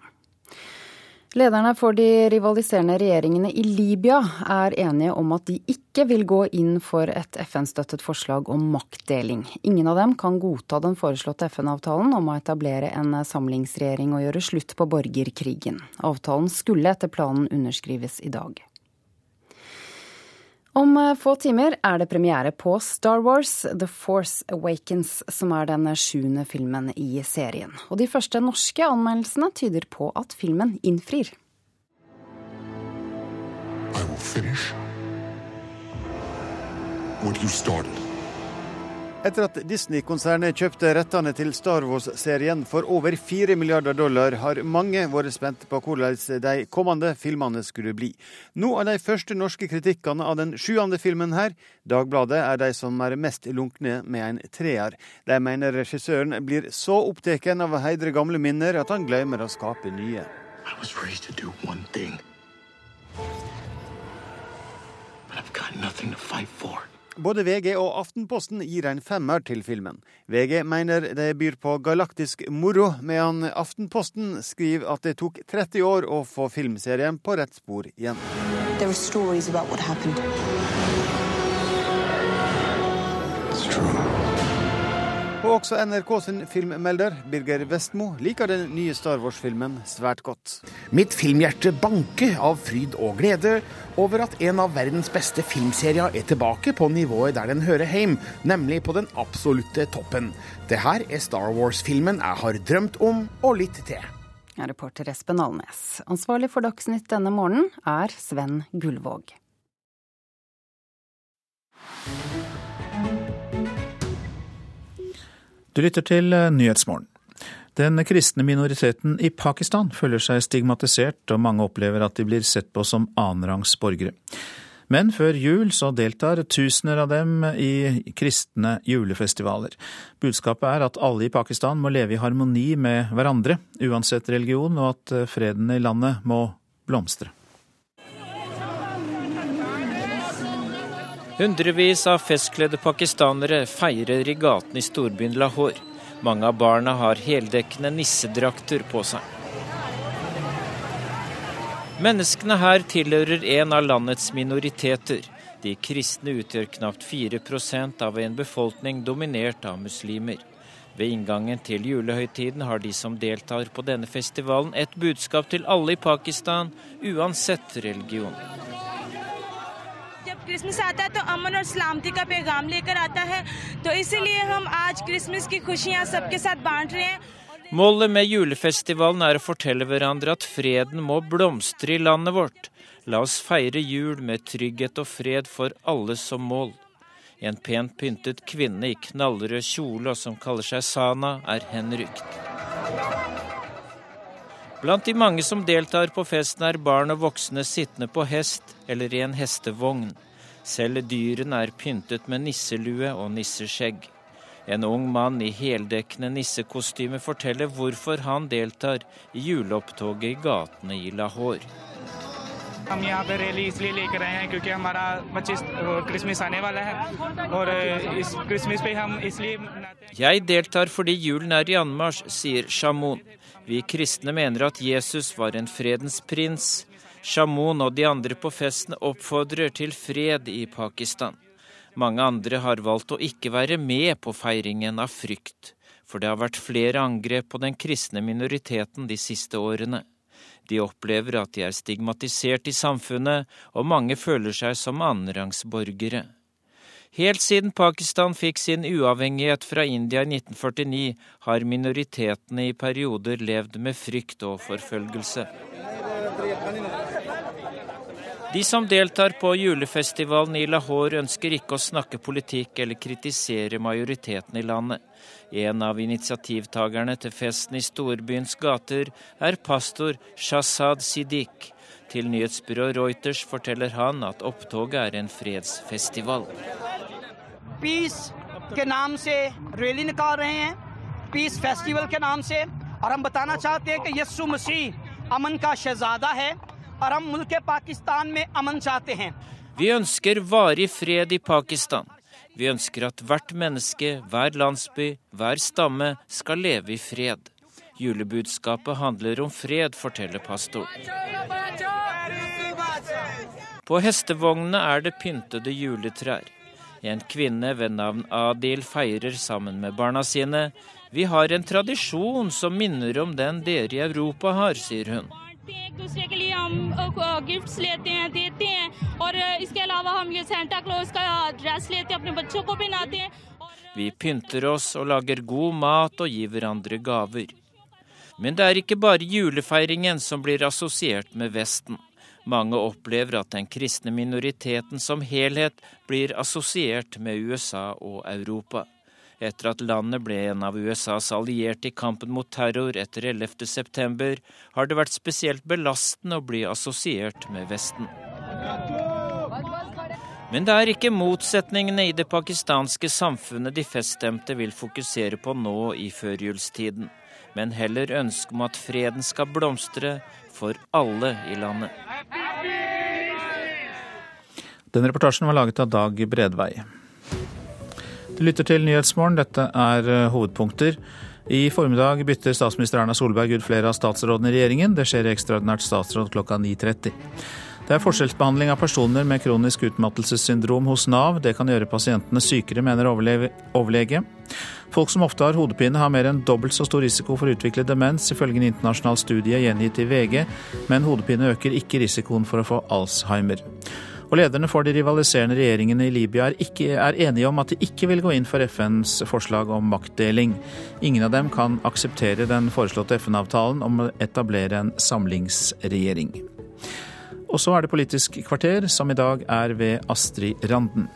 Speaker 21: Lederne for de rivaliserende regjeringene i Libya er enige om at de ikke vil gå inn for et FN-støttet forslag om maktdeling. Ingen av dem kan godta den foreslåtte FN-avtalen om å etablere en samlingsregjering og gjøre slutt på borgerkrigen. Avtalen skulle etter planen underskrives i dag. Om eh, få timer er det premiere på Star Wars The Force Awakens, som er den sjuende filmen i serien. Og de første norske anmeldelsene tyder på at filmen innfrir. I will finish
Speaker 46: what you started. Etter at Disney-konsernet kjøpte rettene til Star Wars-serien for over 4 milliarder dollar, har mange vært spent på hvordan de kommende filmene skulle bli. Nå er de første norske kritikkene av den sjuende filmen her. Dagbladet er de som er mest lunkne med en treer. De mener regissøren blir så opptatt av å heidre gamle minner at han glemmer å skape nye. I was raised to do one thing. But I've got nothing to fight for. Både VG og Aftenposten gir en femmer til filmen. VG mener det byr på galaktisk moro, medan Aftenposten skriver at det tok 30 år å få filmserien på rett spor igjen. There are stories about what happened. It's true. Og også NRK sin filmmelder, Birger Vestmo, liker den nye Star Wars-filmen svært godt.
Speaker 13: Mitt filmhjerte banker av fryd og glede over at en av verdens beste filmserier er tilbake på nivået der den hører hjem, nemlig på den absolutte toppen. Det her er Star Wars-filmen jeg har drømt om, og litt til.
Speaker 21: Reporter Espen Alnes. Ansvarlig for Dagsnytt denne morgenen er Sven Gullvåg.
Speaker 1: Du lytter til eh, Nyhetsmorgen. Den kristne minoriteten i Pakistan føler seg stigmatisert, og mange opplever at de blir sett på som annenrangs borgere. Men før jul så deltar tusener av dem i kristne julefestivaler. Budskapet er at alle i Pakistan må leve i harmoni med hverandre, uansett religion, og at eh, freden i landet må blomstre.
Speaker 47: Hundrevis av festkledde pakistanere feirer i gatene i storbyen Lahore. Mange av barna har heldekkende nissedrakter på seg. Menneskene her tilhører en av landets minoriteter. De kristne utgjør knapt 4% av en befolkning dominert av muslimer. Ved inngangen til julehøytiden har de som deltar på denne festivalen et budskap til alle i Pakistan, uansett religion. Christmas आता है तो अमन और सलामती का पैगाम लेकर आता है तो इसीलिए हम आज क्रिसमस की खुशियाँ सबके साथ बांट रहे हैं Målet med julefestivalen er å fortelle hverandre at freden må blomstre i landet vårt. La oss feire jul med trygghet og fred for alle som mål. En pent pyntet kvinne i knallrød kjole og som kaller seg Sana, er henrykt. Blant de mange som deltar på festen, er barn og voksne sittende på hest eller i en hestevogn. Selv dyrene er pyntet med nisselue og nisseskjegg. En ung mann i heldekkende nissekostyme forteller hvorfor han deltar i juleopptoget i gatene i Lahore.
Speaker 48: हम यहाँ पे रैली इसलिए लेकर आए हैं क्योंकि हमारा पच्चीस क्रिसमस आने वाला है और इस क्रिसमस पे हम इसलिए
Speaker 47: Jeg deltar fordi julen er i anmarsj, sier Shamoun. Vi kristne mener at Jesus var en fredens prins. Shamoun og de andre på festen oppfordrer til fred i Pakistan. Mange andre har valgt å ikke være med på feiringen av frykt, for det har vært flere angrep på den kristne minoriteten de siste årene. De opplever at de er stigmatisert i samfunnet, og mange føler seg som annenrangsborgere. Helt siden Pakistan fikk sin uavhengighet fra India i 1949, har minoritetene i perioder levd med frykt og forfølgelse. De som deltar på julefestivalen i Lahore, ønsker ikke å snakke politikk eller kritisere majoriteten i landet. En av initiativtakerne til festen i storbyens gater er pastor Shahzad Siddiq. Til nyhetsbyrået Reuters forteller han at opptoget er en fredsfestival.
Speaker 49: Piece के नाम से रैली निकाल रहे हैं piece festival के नाम से और हम बताना चाहते हैं कि यस्सु मसीह अमन का शहजादा है और हम मुल्क पाकिस्तान में अमन चाहते हैं
Speaker 47: Vi ønsker varig fred i Pakistan. Vi ønsker at hvert menneske, hver landsby, hver stamme skal leve i fred. Julebudskapet handler om fred, forteller pastoren. På hestevognene er det pyntede juletrær. En kvinne ved navn Adil feirer sammen med barna sine. Vi har en tradisjon som minner om den dere i Europa har, sier hun.
Speaker 50: एक दूसरे के लिए हम गिफ्ट्स लेते हैं देते हैं और इसके अलावा हम ये सेंटा क्लॉज का ड्रेस लेते हैं अपने बच्चों को पहनाते हैं
Speaker 47: Vi pynter oss og lager god mat og gir hverandre gaver. Men det er ikke bare julefeiringen som blir assosiert med Vesten. Mange opplever at den kristne minoriteten som helhet blir assosiert med USA og Europa. Etter at landet ble en av USAs allierte i kampen mot terror etter 11. september, har det vært spesielt belastende å bli assosiert med Vesten. Men det er ikke motsetningene i det pakistanske samfunnet de feststemte vil fokusere på nå i førjulstiden, men heller ønske om at freden skal blomstre for alle i landet.
Speaker 1: Den reportasjen var laget av Dag Bredvei. Du lytter til Nyhetsmorgen, dette er eh, hovedpunkter. I formiddag bytter statsminister Erna Solberg ut flere av statsrådene i regjeringen. Det skjer i ekstraordinært statsråd klokka 9.30. Det er forskjellsbehandling av personer med kronisk utmattelsessyndrom hos Nav. Det kan gjøre pasientene sykere, mener overlege. Folk som ofte har hodepine, har mer enn dobbelt så stor risiko for å utvikle demens, ifølge en internasjonal studie gjengitt i VG, men hodepine øker ikke risikoen for å få Alzheimer. Og lederne for de rivaliserende regjeringene i Libya er, ikke, er, enige om at de ikke vil gå inn for FNs forslag om maktdeling. Ingen av dem kan akseptere den foreslåtte FN-avtalen om å etablere en samlingsregjering. Og så er det Politisk kvarter, som i dag er ved Astrid Randen.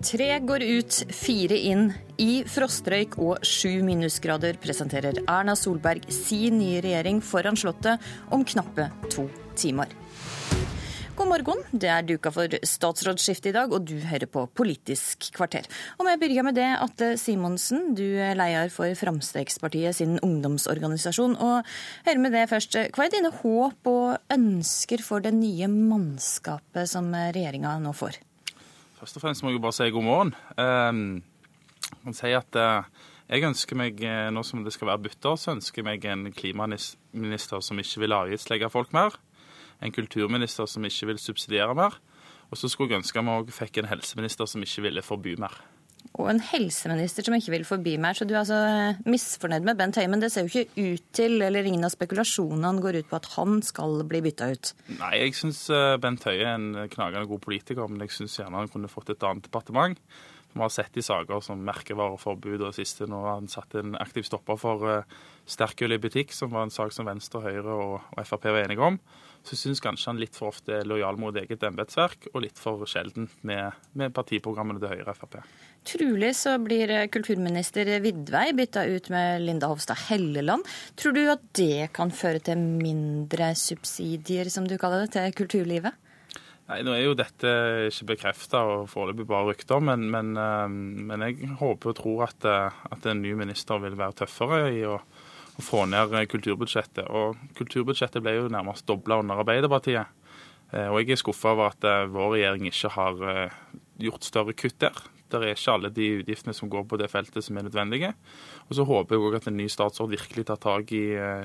Speaker 51: Tre går ut, fire inn. I frostrøyk og sju minusgrader presenterer Erna Solberg sin nye regjering foran Slottet om knappe to timer. God morgen, det er duka for statsrådsskifte i dag, og du hører på Politisk kvarter. Og vi begynner med det, Atte Simonsen, du er leder for Fremskrittspartiet sin ungdomsorganisasjon. Og hør med det først, hva er dine håp og ønsker for det nye mannskapet som regjeringa nå får?
Speaker 52: Først og fremst må jeg bare si god morgen. Jeg kan si at jeg ønsker meg, nå som det skal være bytter, så ønsker jeg meg en klimaminister som ikke vil avgiftslegge folk mer. En kulturminister som ikke vil subsidiere mer. Og så skulle jeg ønske vi òg fikk en helseminister som ikke ville forby mer.
Speaker 51: Og en helseminister som ikke vil forbi mer. Så du er altså misfornøyd med Bent Høie. Men det ser jo ikke ut til, eller ingen av spekulasjonene går ut på at han skal bli bytta ut.
Speaker 52: Nei, jeg syns Bent Høie er en knagende god politiker, men jeg syns gjerne han kunne fått et annet departement. Vi har sett i saker som merkevareforbud og siste nå har han satt en aktiv stopper for sterkøl i butikk, som var en sak som Venstre, Høyre og Frp var enige om. Så syns kanskje han litt for ofte er lojal mot eget embetsverk, og litt for sjelden med, med partiprogrammene til Høyre og Frp.
Speaker 51: Trolig så blir kulturminister Vidvei bytta ut med Linda Hofstad Helleland. Tror du at det kan føre til mindre subsidier, som du kaller det, til kulturlivet?
Speaker 52: Nei, Nå er jo dette ikke bekrefta og foreløpig bare rykter, men, men, eh, men, jeg håper og tror at, eh, at, en ny minister vil være tøffere i å, å få ned kulturbudsjettet. Og kulturbudsjettet ble jo nærmest dobla under Arbeiderpartiet. Eh, og jeg er skuffa over at vår regjering ikke har gjort større kutt der. Det er ikke alle de utgiftene som går på det feltet som er nødvendige. Og så håper jeg òg at en ny statsråd virkelig tar tak i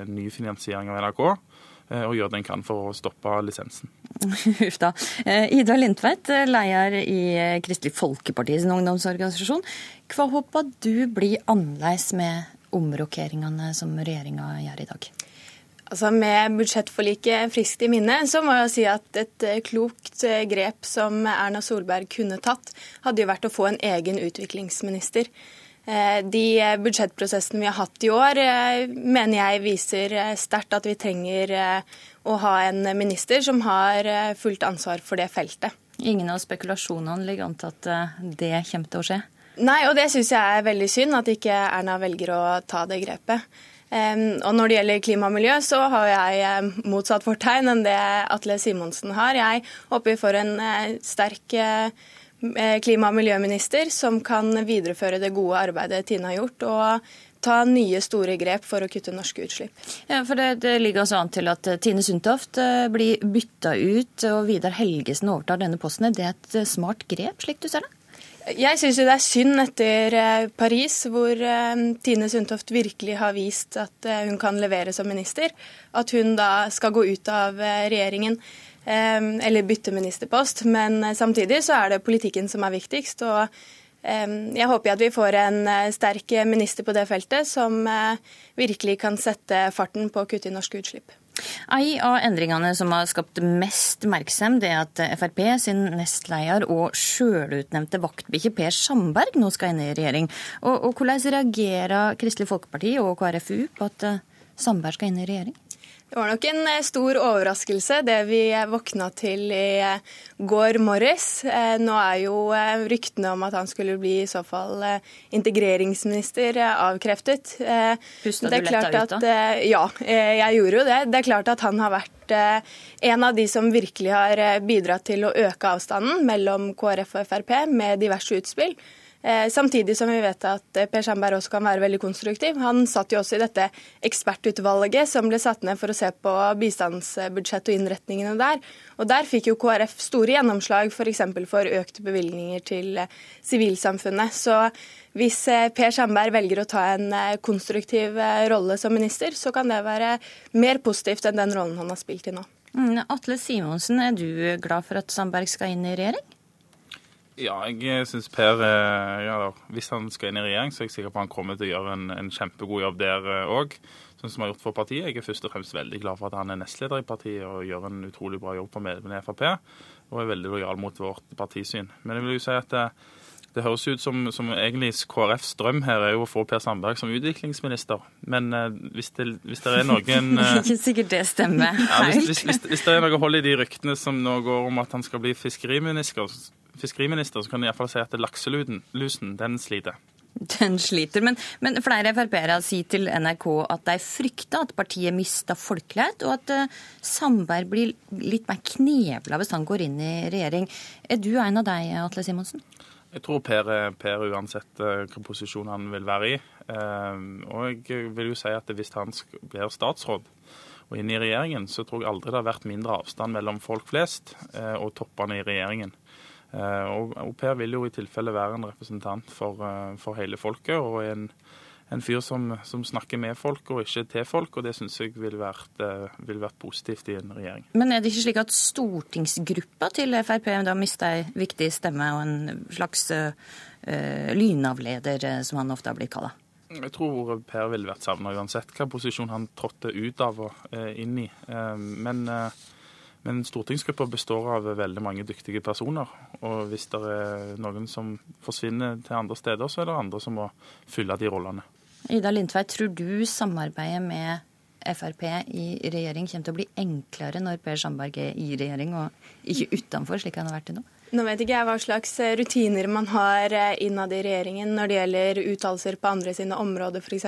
Speaker 52: ny finansiering av NRK Eh, og gjøre det en kan for å stoppe lisensen. <laughs>
Speaker 51: Huff da. Eh, Ida Lindtveit, eh, leder i Kristelig Folkeparti sin ungdomsorganisasjon. Hva håper du blir annerledes med omrokeringene som regjeringa gjør i dag?
Speaker 53: Altså Med budsjettforliket friskt i minne, så må jeg si at et klokt grep som Erna Solberg kunne tatt, hadde jo vært å få en egen utviklingsminister. Eh, de budsjettprosessene vi har hatt i år, eh, mener jeg viser eh, sterkt at vi trenger å ha en minister som har fullt ansvar for det feltet.
Speaker 51: Ingen av spekulasjonene ligger an til at det kommer til å skje?
Speaker 53: Nei, og det syns jeg er veldig synd, at ikke Erna velger å ta det grepet. Og når det gjelder klima og miljø, så har jeg motsatt fortegn enn det Atle Simonsen har. Jeg håper får en sterk Eh, klima- og miljøminister som kan videreføre det gode arbeidet Tine har gjort. og ta nye store grep for å kutte norske utslipp.
Speaker 51: Ja, for det, det ligger altså an til at eh, Tine Sundtoft eh, blir bytta ut og Vidar Helgesen overtar denne posten. Det er et smart grep, slik du ser det?
Speaker 53: Jeg syns det er synd etter Paris, hvor Tine Sundtoft virkelig har vist at hun kan levere som minister, at hun da skal gå ut av regjeringen. Eller bytte ministerpost. Men eh, samtidig så er det politikken som er viktigst. og jeg håper at vi får en eh, sterk minister på det feltet som eh, virkelig kan sette farten på å kutte i norske utslipp.
Speaker 51: En av endringene som har skapt mest oppmerksomhet, er at Frp sin nestleder og sjølutnevnte vaktbikkje Per Sandberg nå skal inn i regjering. Og, og Hvordan reagerer Kristelig Folkeparti og KrFU på at Sandberg skal inn i regjering?
Speaker 53: Det var nok en eh, stor overraskelse det vi eh, våkna til i eh, går morges. Nå er jo ryktene om at han skulle bli i så fall integreringsminister avkreftet.
Speaker 51: Pusta du letta ut da?
Speaker 53: Ja, jeg gjorde jo det. Det er klart at han har vært en av de som virkelig har bidratt til å øke avstanden mellom KrF og Frp med diverse utspill. Eh, samtidig som vi vet at eh, Per Sandberg også kan være veldig konstruktiv. Han satt jo også i dette ekspertutvalget som ble satt ned for å se på bistandsbudsjett og innretningene der. Og Der fikk jo KrF store gjennomslag f.eks. For, for økte bevilgninger til eh, sivilsamfunnet. Så hvis Per Sandberg velger å ta en konstruktiv rolle som minister, så kan det være mer positivt enn den rollen han har spilt i nå.
Speaker 51: Mm, Atle Simonsen, er du glad for at Sandberg skal inn i regjering?
Speaker 52: Ja, jeg syns Per eh, ja, Hvis han skal inn i regjering, så er jeg sikker på at han kommer til å gjøre en, en kjempegod jobb der òg. Eh, sånn som han har gjort for partiet. Jeg er først og fremst veldig glad for at han er nestleder i partiet og gjør en utrolig bra jobb for medlemmene i Frp. Og er veldig lojal mot vårt partisyn. Men jeg vil jo si at det, eh, høres ut som, som egentlig KrFs drøm her er jo å få Per Sandberg som utviklingsminister. Men uh, hvis, det, hvis, det, er noen <laughs>
Speaker 51: uh, Ikke sikkert det stemmer.
Speaker 52: Ja, hvis, hvis, hvis, hvis, det er noe hold i de ryktene som nå går om at han skal bli fiskeriminister, fiskeriminister, så kan du iallfall si at lakselusen, den sliter.
Speaker 51: Den sliter, men, men flere Frp-ere sier til NRK at de frykter at partiet mister folkelighet, og at uh, Sandberg blir litt mer knebla hvis han går inn i regjering. Er du en av deg, Atle Simonsen?
Speaker 52: Jeg tror Per, per uansett uh, hvilken posisjon han vil være i. Uh, og jeg vil jo si at hvis han blir statsråd, og inn i regjeringen, så tror jeg aldri det har vært mindre avstand mellom folk flest og toppene i regjeringen. Eh, og au pair vil jo i tilfelle være en representant for, eh, for hele folket, og en, en fyr som, som, snakker med folk og ikke til folk, og det syns jeg ville vært, eh, vil vært, positivt i en regjering.
Speaker 51: Men er det ikke slik at stortingsgruppa til Frp da mister ei viktig stemme og en slags uh, lynavleder, som han ofte har blitt kalla?
Speaker 52: Jeg tror Per ville vært savna uansett hva posisjon han trådte ut av og uh, inn i. Uh, men men stortingsgruppa består av veldig mange dyktige personer. Og hvis det er noen som forsvinner til andre steder, så er det andre som må fylle de rollene.
Speaker 51: Ida Lindtveit, tror du samarbeidet med Frp i regjering kommer til å bli enklere når Per Sandberg er i regjering og ikke utenfor, slik han har vært til nå?
Speaker 53: Nå vet ikke jeg hva slags eh, rutiner man har eh, innad i regjeringen når det gjelder uttalelser på andre sine områder f.eks.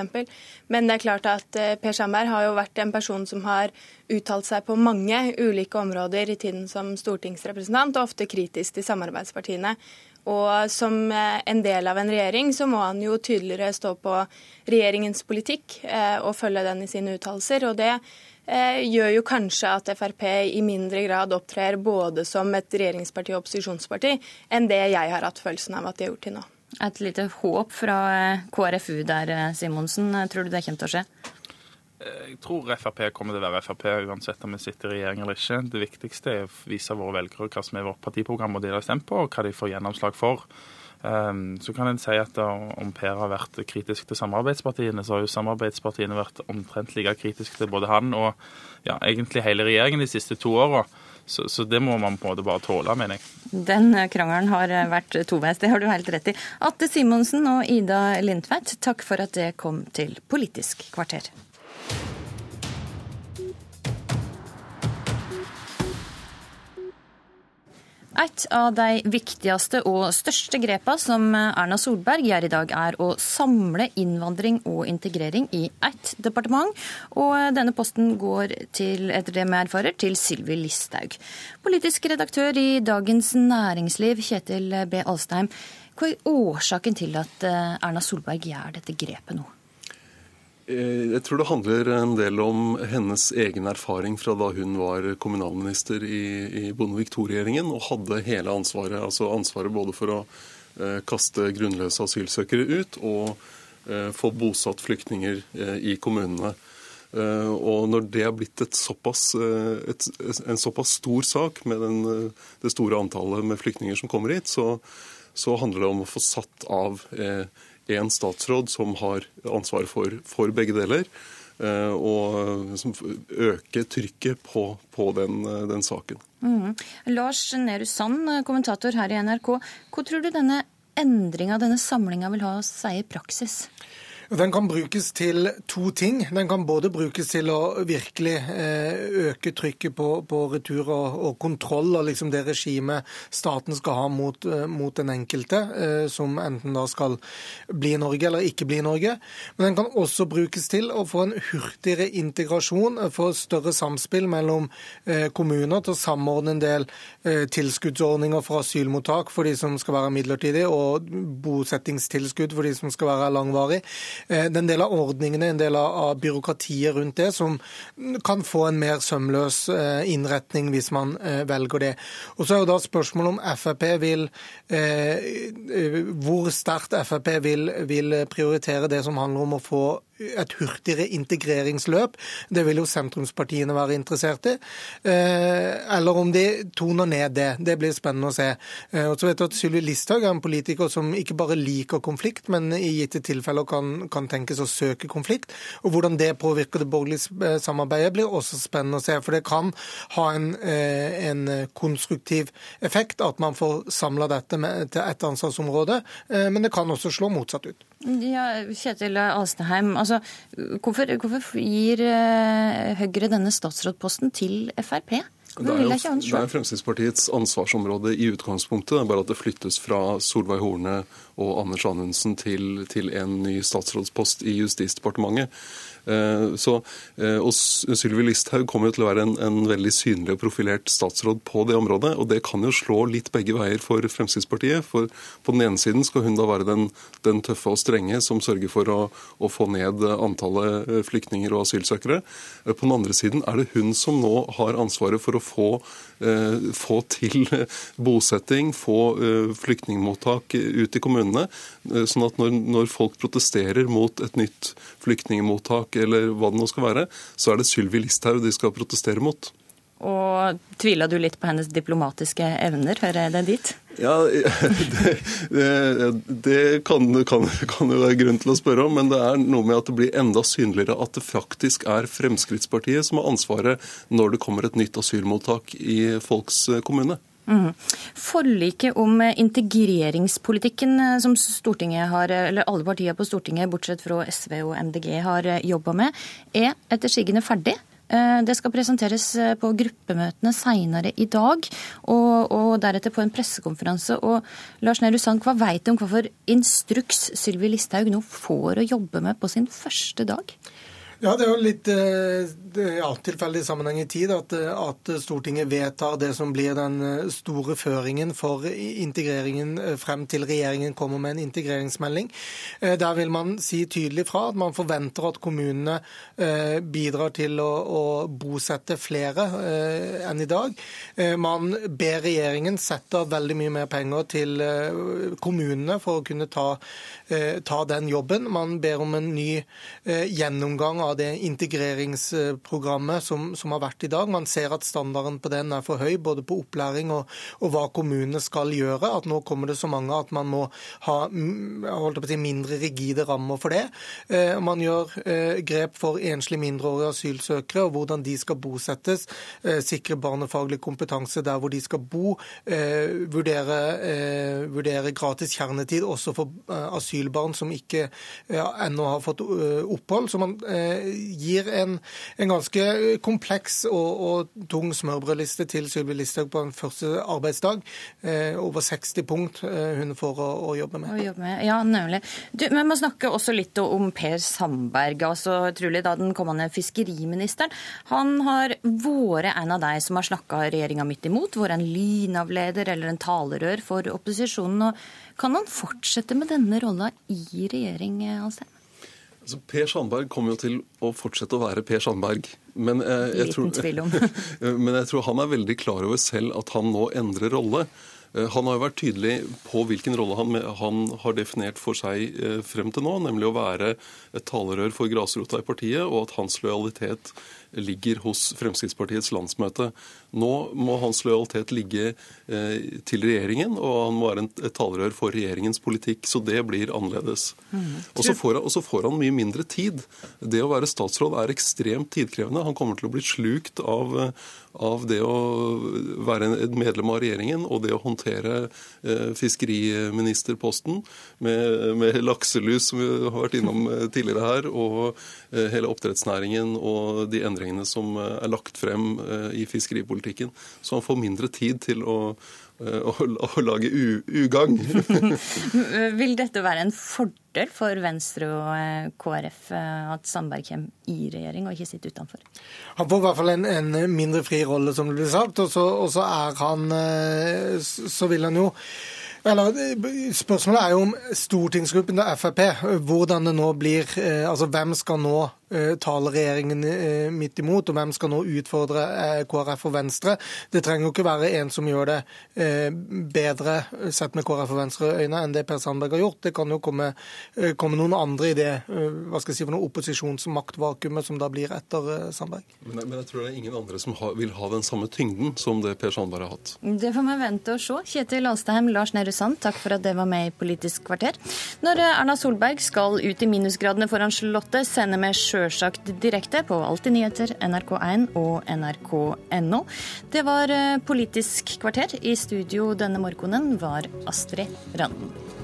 Speaker 53: Men det er klart at eh, Per Sandberg har jo vært en person som har uttalt seg på mange ulike områder i tiden som stortingsrepresentant, og ofte kritisk til samarbeidspartiene. Og som en del av en regjering så må han jo tydeligere stå på regjeringens politikk og følge den i sine uttalelser. Og det gjør jo kanskje at Frp i mindre grad opptrer både som et regjeringsparti og opposisjonsparti enn det jeg har hatt følelsen av at de har gjort til nå.
Speaker 51: Et lite håp fra eh, KrFU der, eh, Simonsen. Tror du det kommer til å skje?
Speaker 52: Jeg tror Frp kommer til å være Frp uansett om vi sitter i regjering eller ikke. Det viktigste er å vise våre velgere hva som er vårt partiprogram og det de har stemt på, og hva de får gjennomslag for. Ehm, så kan en si at om Per har vært kritisk til samarbeidspartiene, så har jo samarbeidspartiene vært omtrent like kritiske til både han og ja, egentlig hele regjeringen de siste to åra. Så, så, det må man på en måte bare tåle, mener jeg.
Speaker 51: Den krangelen har vært toveis, det har du helt rett i. Atte Simonsen og Ida Lindtveit, takk for at det kom til Politisk kvarter. Et av de viktigste og største grepene som Erna Solberg gjør i dag, er å samle innvandring og integrering i ett departement. Og denne posten går til, etter det vi erfarer, til Sylvi Listhaug. Politisk redaktør i Dagens Næringsliv, Kjetil B. Alstheim. Hva er årsaken til at Erna Solberg gjør dette grepet nå?
Speaker 54: Eh, jeg tror det handler en del om hennes egen erfaring fra da hun var kommunalminister i, i Bondevik II-regjeringen og hadde hele ansvaret. Altså ansvaret både for å eh, kaste grunnløse asylsøkere ut og eh, få bosatt flyktninger eh, i kommunene. Eh, og når det har blitt et såpass, eh, et, en såpass stor sak med den, det store antallet med flyktninger som kommer hit, så, så handler det om å få satt av én statsråd som har ansvar for, for begge deler. Eh, og som øker trykket på, på den, den, saken.
Speaker 51: Mm. Lars Nehru Sand, kommentator her i NRK. Hva tror du denne endringa, denne samlinga, vil ha å si i praksis?
Speaker 29: Den kan brukes til to ting. Den kan både brukes til å virkelig eh, øke trykket på, på retur og, og, kontroll av liksom det regimet staten skal ha mot, eh, mot den enkelte, eh, som enten da skal bli i Norge eller ikke bli i Norge. Men den kan også brukes til å få en hurtigere integrasjon, få større samspill mellom kommuner til å samordne en del tilskuddsordninger for asylmottak for de som skal være midlertidige, og bosettingstilskudd for de som skal være langvarig. Eh, en del av ordningene, en del av byråkratiet rundt det, som kan få en mer sømløs eh, innretning hvis man eh, velger det. Og så er jo da spørsmålet om Frp vil Hvor sterkt Frp vil, vil prioritere det som handler om å få et hurtigere integreringsløp. Det vil jo sentrumspartiene være interessert i. Eh, eller om de toner ned det. Det blir spennende å se. Eh, og så vet du at Sylvi Listhaug er en politiker som ikke bare liker konflikt, men i gitte tilfeller kan, kan tenkes å søke konflikt. Og hvordan det påvirker det borgerlige eh, samarbeidet, blir også spennende å se. For det kan ha en, en konstruktiv effekt at man får samla dette med, til ett ansvarsområde, men det kan også slå motsatt ut.
Speaker 51: Ja, Kjetil Alstheim, altså, hvorfor, hvorfor gir eh, Høyre denne statsrådposten til Frp?
Speaker 54: Det er, jo, det er Fremskrittspartiets ansvarsområde i utgangspunktet. Bare at det flyttes fra Solveig Horne og Anders Anundsen til, til en ny statsrådspost i Justisdepartementet. Eh, så, eh, og Sylvi Listhaug kommer jo til å være en, en, veldig synlig og profilert statsråd på det området. Og det kan jo slå litt begge veier for Fremskrittspartiet. For på den ene siden skal hun da være den, den tøffe og strenge som sørger for å, å, få ned antallet eh, flyktninger og asylsøkere. På den andre siden er det hun som nå har ansvaret for å få, få til <laughs> bosetting, få flyktningmottak ut i kommunene. Sånn at når, når folk protesterer mot et nytt flyktningmottak eller hva det nå skal være, så er det Sylvi Listhaug de skal protestere mot.
Speaker 51: Og tviler du litt på hennes diplomatiske evner? Hører det dit?
Speaker 54: Ja, <laughs> det, det, det kan, kan, kan, jo være grunn til å spørre om, men det er noe med at det blir enda synligere at det faktisk er Fremskrittspartiet som har ansvaret når det kommer et nytt asylmottak i folks kommune. Mm.
Speaker 51: Forliket om integreringspolitikken eh, som har, eller alle partier på Stortinget, bortsett fra SV og MDG, har eh, jobba med, er etter sigende ferdig. Det skal presenteres på gruppemøtene seinere i dag, og, og, deretter på en pressekonferanse. Og Lars Nehru Sand, hva veit du om hva for instruks Sylvi Listhaug nå får å jobbe med på sin første dag?
Speaker 29: Ja, Det er jo litt eh, ja, tilfeldig sammenheng i tid at, at, Stortinget vedtar det som blir den eh, store føringen for integreringen eh, frem til regjeringen kommer med en integreringsmelding. Der vil man si tydelig fra at man forventer at kommunene bidrar til å, å bosette flere enn i dag. Man ber regjeringen sette av veldig mye mer penger til kommunene for å kunne ta, ta den jobben. Man ber om en ny gjennomgang av av det integreringsprogrammet som, som, har vært i dag. Man ser at standarden på den er for høy, både på opplæring og, og hva kommunene skal gjøre. At nå kommer det så mange at man må ha si, mindre rigide rammer for det. Eh, man gjør eh, grep for enslige mindreårige asylsøkere og hvordan de skal bosettes. Eh, sikre barnefaglig kompetanse der hvor de skal bo. Vurdere, vurdere, gratis kjernetid også for asylbarn som ikke ennå har fått opphold. Så man gir en, en ganske kompleks og, og tung smørbrødliste til Sylvi Listhaug på en første arbeidsdag. Eh, over 60 punkt eh, hun får å, å jobbe med.
Speaker 51: Å jobbe med. Ja, nemlig. Du, vi må snakke også litt om Per Sandberg, altså trolig da den kommende fiskeriministeren. Han har vært en av de som har snakka regjeringa midt imot, vært en lynavleder eller en talerør for opposisjonen. og Kan han fortsette med denne rolla i regjering, Alstein?
Speaker 54: Altså, per Sandberg kommer jo til å fortsette å være Per Sandberg. Men, eh, jeg tror, <laughs> men jeg tror han er veldig klar over selv at han nå endrer rolle. Eh, han har jo vært tydelig på hvilken rolle han, han, har definert for seg eh, frem til nå, nemlig å være et talerør for grasrota i partiet, og at hans lojalitet ligger hos Fremskrittspartiets landsmøte. Nå må hans lojalitet ligge eh, til regjeringen, og han må være et talerør for regjeringens politikk. Så det blir annerledes. Mm. Og så får, får, han mye mindre tid. Det å være statsråd er ekstremt tidkrevende. Han kommer til å bli slukt av, av det å være et medlem av regjeringen og det å håndtere eh, fiskeriministerposten med, med, lakselus, som vi har vært innom eh, tidligere her, og hele oppdrettsnæringen og de endringene som er lagt frem i fiskeripolitikken. Så han får mindre tid til å eh, å, å, lage ugagn. <laughs>
Speaker 51: Vil dette være en fordel for Venstre og KrF at Sandberg kommer i regjering og ikke sitter utenfor?
Speaker 29: Han får i hvert fall en, en mindre fri rolle, som det blir sagt. Og så, og så er han Så vil han jo eller, spørsmålet er jo om stortingsgruppen til Frp, hvordan det nå blir Altså hvem skal nå Eh, taler regjeringen eh, midt imot, og hvem skal nå utfordre eh, KrF og Venstre. Det trenger jo ikke være en som gjør det bedre sett med KrF og Venstre øyne enn det Per Sandberg har gjort. Det kan jo komme, komme noen andre i det hva skal jeg si for noe opposisjonsmaktvakuumet som da blir etter Sandberg.
Speaker 54: Men, men, jeg tror det er ingen andre som har, vil ha den samme tyngden som det Per Sandberg har hatt.
Speaker 51: Det får vi vente og se. Kjetil Alstheim, Lars Nehru Sand, takk for at det var med i Politisk kvarter. Når Erna Solberg skal ut i minusgradene foran Slottet, sender vi sjøl sjølsagt direkte på Alltid nyheter, NRK1 og nrk.no. Det var eh, Politisk kvarter. I studio denne morgenen var Astrid Randen.